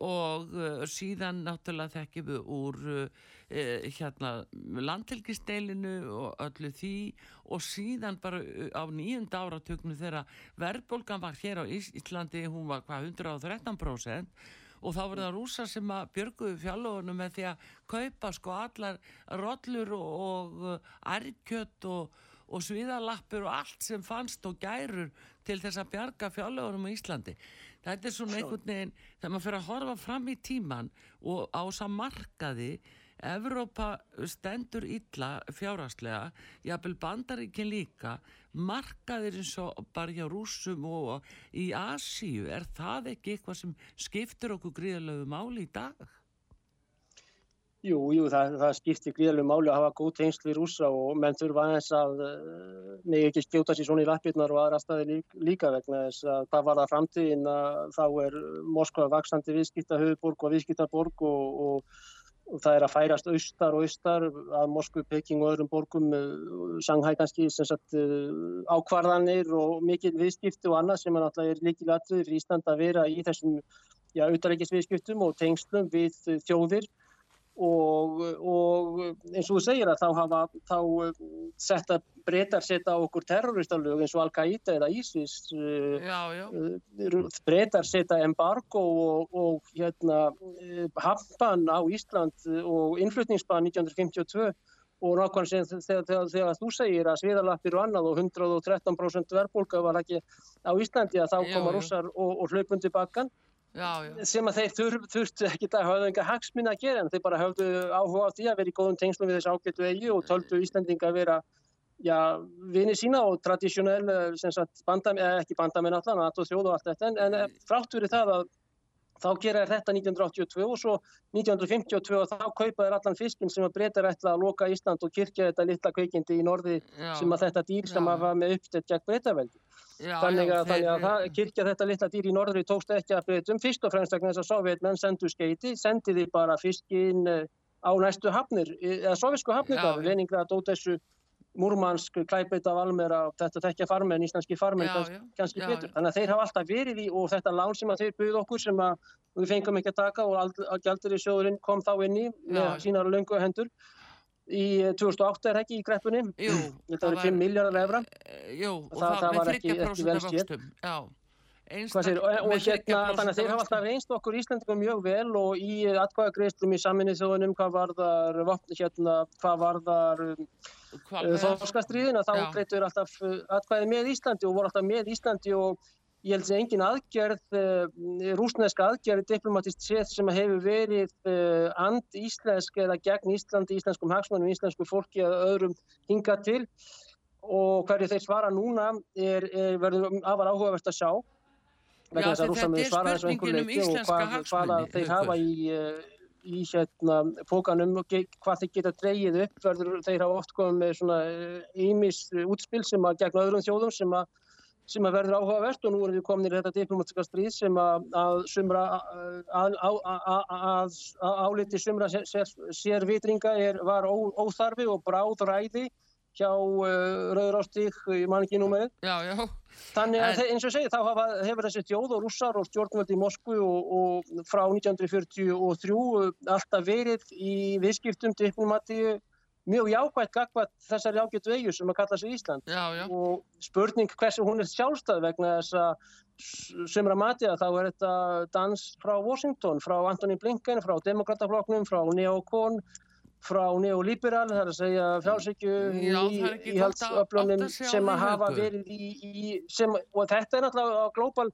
Og uh, síðan náttúrulega þekkjum við úr uh, hérna landhelgisteilinu og öllu því. Og síðan bara uh, á nýjunda áratöknu þegar verðbólgan var hér á Íslandi, hún var hvað 113% og þá voru það rúsa sem að björguðu fjallóðunum með því að kaupa sko allar rollur og ærkjött og, og sviðalappur og allt sem fannst og gærur til þess að bjarga fjallóðunum í Íslandi. Þetta er svona einhvern veginn, þegar maður fyrir að horfa fram í tíman og á þess að markaði Evrópa stendur illa fjárhastlega, jábel bandaríkin líka, markaðir eins og bara hjá rúsum og í Asíu, er það ekki eitthvað sem skiptir okkur gríðalögu máli í dag? Jú, jú, það, það skiptir gríðarlega máli að hafa góð tengslu í rúsa og menn þurfa aðeins að uh, nefnir ekki skjóta sér svona í lappirnar og aðra staði líka vegna þess að hvað var það framtíðin að þá er Moskva vaksandi viðskipta höfuborg og viðskiptaborg og, og, og það er að færast austar og austar að Moskvu, Peking og öðrum borgum, uh, Shanghai kannski, sem sagt uh, ákvarðanir og mikil viðskipti og annað sem er náttúrulega líkilatrið fyrir Ísland að vera í þessum, já, utarækisviðskiptum og tengslum við þjóðir Og, og eins og þú segir að þá hafa þá eh, setta breytar setja okkur terroristalög eins og Al-Qaida eða ISIS eh, já, já. Eh, breytar setja embargo og, og hérna hafnbann á Ísland og innflutningsbann 1952 og nákvæmlega sem þegar, þegar, þegar þú segir að sviðalappir og annað og 113% verðbólka var ekki á Íslandi að þá koma rússar og, og hlaupundi bakkan Já, já. sem að þeir þurft, þurftu ekki að hafa enga hagsminn að gera en þeir bara hafðu áhuga á því að vera í góðum tengslum við þessu ágættu eigi og töldu Íslandinga að vera já, vini sína og tradísjonell bandam, eða ekki bandamenn allan að þjóðu og allt þetta en, en frátt verið það að þá gera þetta 1982 og svo 1952 og þá kaupa þeir allan fiskin sem að breyta rætla að loka Ísland og kirkja þetta litla kveikindi í norði já, sem að þetta dýr sem að var með uppstætt gegn breytaveldi Já, þannig að, já, þannig að kirkja þetta litla dýr í norðri tókst ekki að breytum fyrst og fremst þess að sovjetmenn sendu skeiti sendiði bara fiskinn eh, á næstu hafnir, eða sovjetsku hafnir Leningrad, Ódessu Múrmansk, Klæbeita, Valmera þetta tekja farmen, íslenski farmen kannski betur, þannig að þeir hafa alltaf verið í og þetta lán sem að þeir buð okkur sem að við fengum ekki að taka og gældur í sjóðurinn kom þá inn í með sínar löngu hendur. Í 2008 er ekki í greppunni þetta var 5 miljardar efra eh, Jú, og það, það var ekki, ekki vel skemmt Sér, og, og hérna, þannig að þeir hafa alltaf reynst okkur Íslandingum mjög vel og í atkvæðagreistum í saminni þjóðunum hvað var þar hérna, hvað var þar um, þorskastriðin að þá greitur alltaf uh, atkvæði með Íslandi og voru alltaf með Íslandi og ég held að engin aðgerð, rúsneska aðgerð diplomatist séð sem hefur verið uh, and-íslensk eða gegn Íslandi, íslenskum hagsmannum, íslensku fólki eða öðrum hinga til. Og hverju þeir svara núna er, er verður afar áhugavert að sjá vegna þess að rússamið svara þessu einhver leiki og hvað, hvaða þeir hafa í, í hérna pókanum og hvað þeir geta dreyið upp verður þeir hafa oft komið með svona ímis útspil sem að gegn öðrum þjóðum sem að sem að verður áhugavert og nú erum við komin í þetta diplomatiska stríð sem að, að sumra að, áliti sumra sér, sér vitringa er, var ó, óþarfi og bráðræði hjá uh, Rauðrástík í manningi númerið. Já, já. Þannig að en... eins og segi þá hafa, hefur þessi tjóð og rússar og stjórnvöldi í Moskvu og, og frá 1943 alltaf verið í viðskiptum diplomatíu mjög jákvægt gagvat þessari ágættu eigu sem að kalla sig Ísland já, já. og spurning hversu hún er sjálfstæð vegna þess að sömra mati að þá er þetta dans frá Washington, frá Antoni Blinken, frá Demokratafloknum, frá Neokon, frá neoliberal, það er að segja frásíkju í halsöflunum sem að hafa verið í, í sem, og þetta er náttúrulega glóbal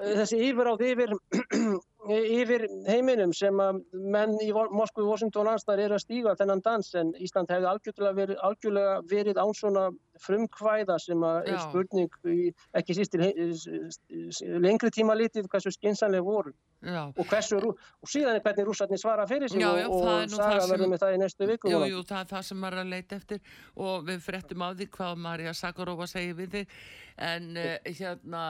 þessi yfir á því yfir [CLEARS THROAT] yfir heiminum sem að menn í Moskvi, Washington og anstæðar eru að stíga þennan dans en Ísland hefði algjörlega verið, algjörlega verið án svona frumkvæða sem að er spurning í, ekki síst til lengri tíma litið hversu skinsanlega voru já. og hversu og síðan er hvernig rússarnir svara fyrir sig já, já, og, og saga verður með það í næstu viku Jú, jú, það er það sem maður er að leita eftir og við frettum á því hvað Marja Sakarófa segir við þig en uh, hérna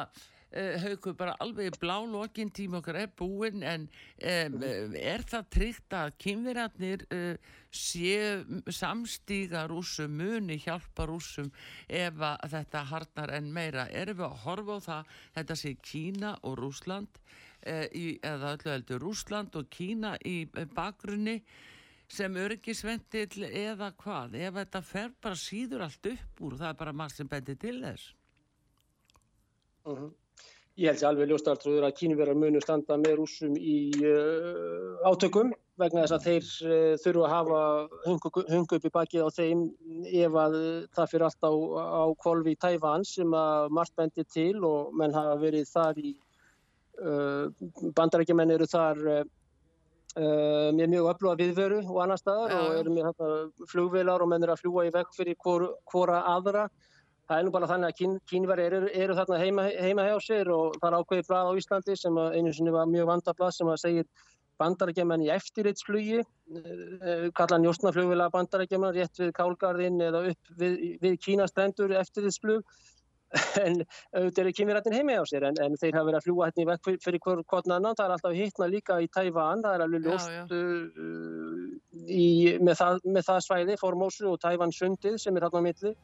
haugur bara alveg blálokkin tíma okkar er búinn en um, er það tryggt að kynverjarnir uh, séu samstíga rúsum, muni hjálpa rúsum ef þetta harnar en meira? Erum við að horfa á það þetta sé Kína og Rúsland uh, í, eða öllu heldur Rúsland og Kína í bakgrunni sem örgisventil eða hvað ef þetta fer bara síður allt upp úr það er bara maður sem bendir til þess uh -huh. Ég held sér alveg ljóstartrúður að kínverðar munu standa með rúsum í uh, átökum vegna þess að þeir uh, þurfu að hafa hungu upp í bakið á þeim ef að það fyrir allt á, á kvolvi í Tæfan sem að margt bendir til og menn hafa verið þar í uh, bandarækjumenn eru þar uh, uh, með mjög öfluga viðveru og annar staðar Já, og eru með þetta flugvilar og menn eru að fljúa í vekk fyrir hvor, hvora aðra. Það er nú bara þannig að kín, kínveri eru, eru þarna heima, heima hjá sér og það er ákveðið blað á Íslandi sem einu sinni var mjög vandablað sem að segir bandarækjumenn í eftirritsflugi, uh, kalla njóstnaflugvila bandarækjumenn rétt við Kálgarðinn eða upp við, við Kínastrendur eftirritsflug [LAUGHS] en auðvitað eru kynverðarnir heimi á sér en, en þeir hafa verið að fljúa hérna í vekk fyrir, fyrir hver kvotna annan, það er alltaf hittna líka í Tævan, það er alveg ljóst uh, í, með, það, með það svæði, Formosu og Tævan sundið sem er hérna á milli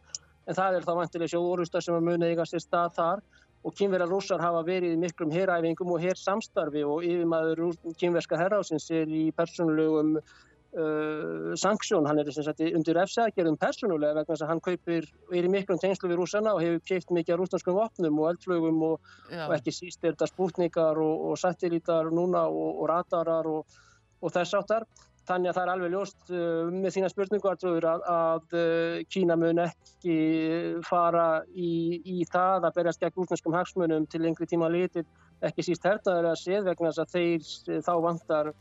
en það er þá vantilega sjóorustar sem að muni eiga sér stað þar. Og kynverðar rússar hafa verið í miklum heræfingum og hersamstarfi og yfirmaður kynverska herrásins er í persónulegum uh, sanksjón, hann er sagt undir efsækjörðum persónulega vegna þess að hann kaupir er í miklum tengslu við rússana og hefur keipt mikið af rússnarskum vopnum og eldflögum og, og ekki síst er þetta spútningar og, og satellítar núna og, og radarar og, og þess áttar. Þannig að það er alveg ljóst uh, með þína spurningu að, að uh, Kína mun ekki fara í, í það að berjast gegn rúsneskum hagsmunum til lengri tíma litið, ekki síst hernaður að séð vegna þess að þeir uh, þá vantar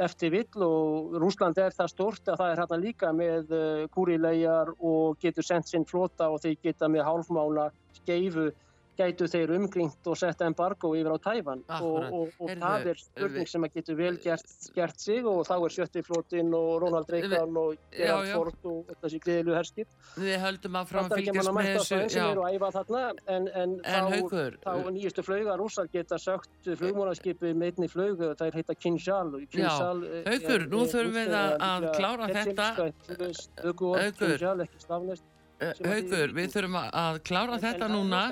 eftir vill og Rúsland er það stort að það er hérna líka með uh, kúrilegar og getur sendt sinn flota og þeir geta með hálfmála skeifu gætu þeir umgringt og setta embargo yfir á Tæfan og, Akkúrat. og, og Heyrðu, það er spurning sem að getur vel gert, gert sig og þá er sjötti flotinn og Ronald Reagan og Gerard. Ford og þessi gleðilu herskip við höldum að fram að fylgjast Bandaríkjamanna með þessu. en, en, en þá, þá nýjustu flauga rússar geta sögt flugmónaskipi með einni flug það er heita og Kinjal er- Haukur, nú er- þurfum við að- klára þetta. ketilstöð, Eh, þýðir- við þurfum að- klára þetta núna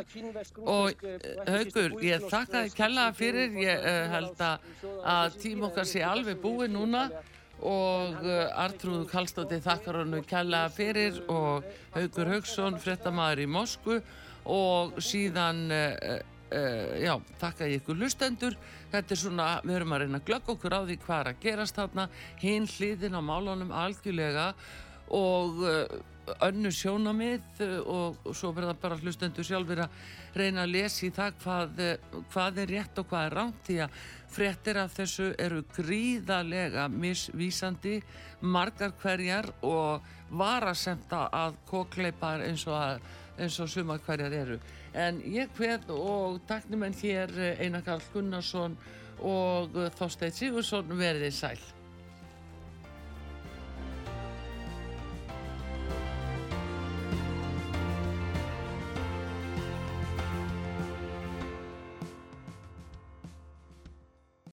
og eh, búin ég þakka þið í fyrir, ég eh, held að, tím okkar sé alveg búið núna. og Artrúð Kallstótti þakkar hannu kærlega fyrir og Haukur Hauksson, fréttamaður í Mosku og síðan uh, uh, já, þakka ég ykkur lustendur þetta er svona, við höfum að reyna að glögg okkur á því hvað er að gerast þarna. Hinn hliðin á málunum algjörlega. Og önnu sjónamið uh, og, og svo verða bara hlustendur sjálfur að reyna að lesa í það hvað, uh, hvað er rétt og hvað er rámt því að fréttir af þessu eru gríðarlega misvísandi margar hverjar og varasemta að kokleipar eins og, að, eins og sumar hverjar eru. En ég hveð og taknum en hér Einar Karl Gunnarsson og Þorstein Sigursson verðið sæl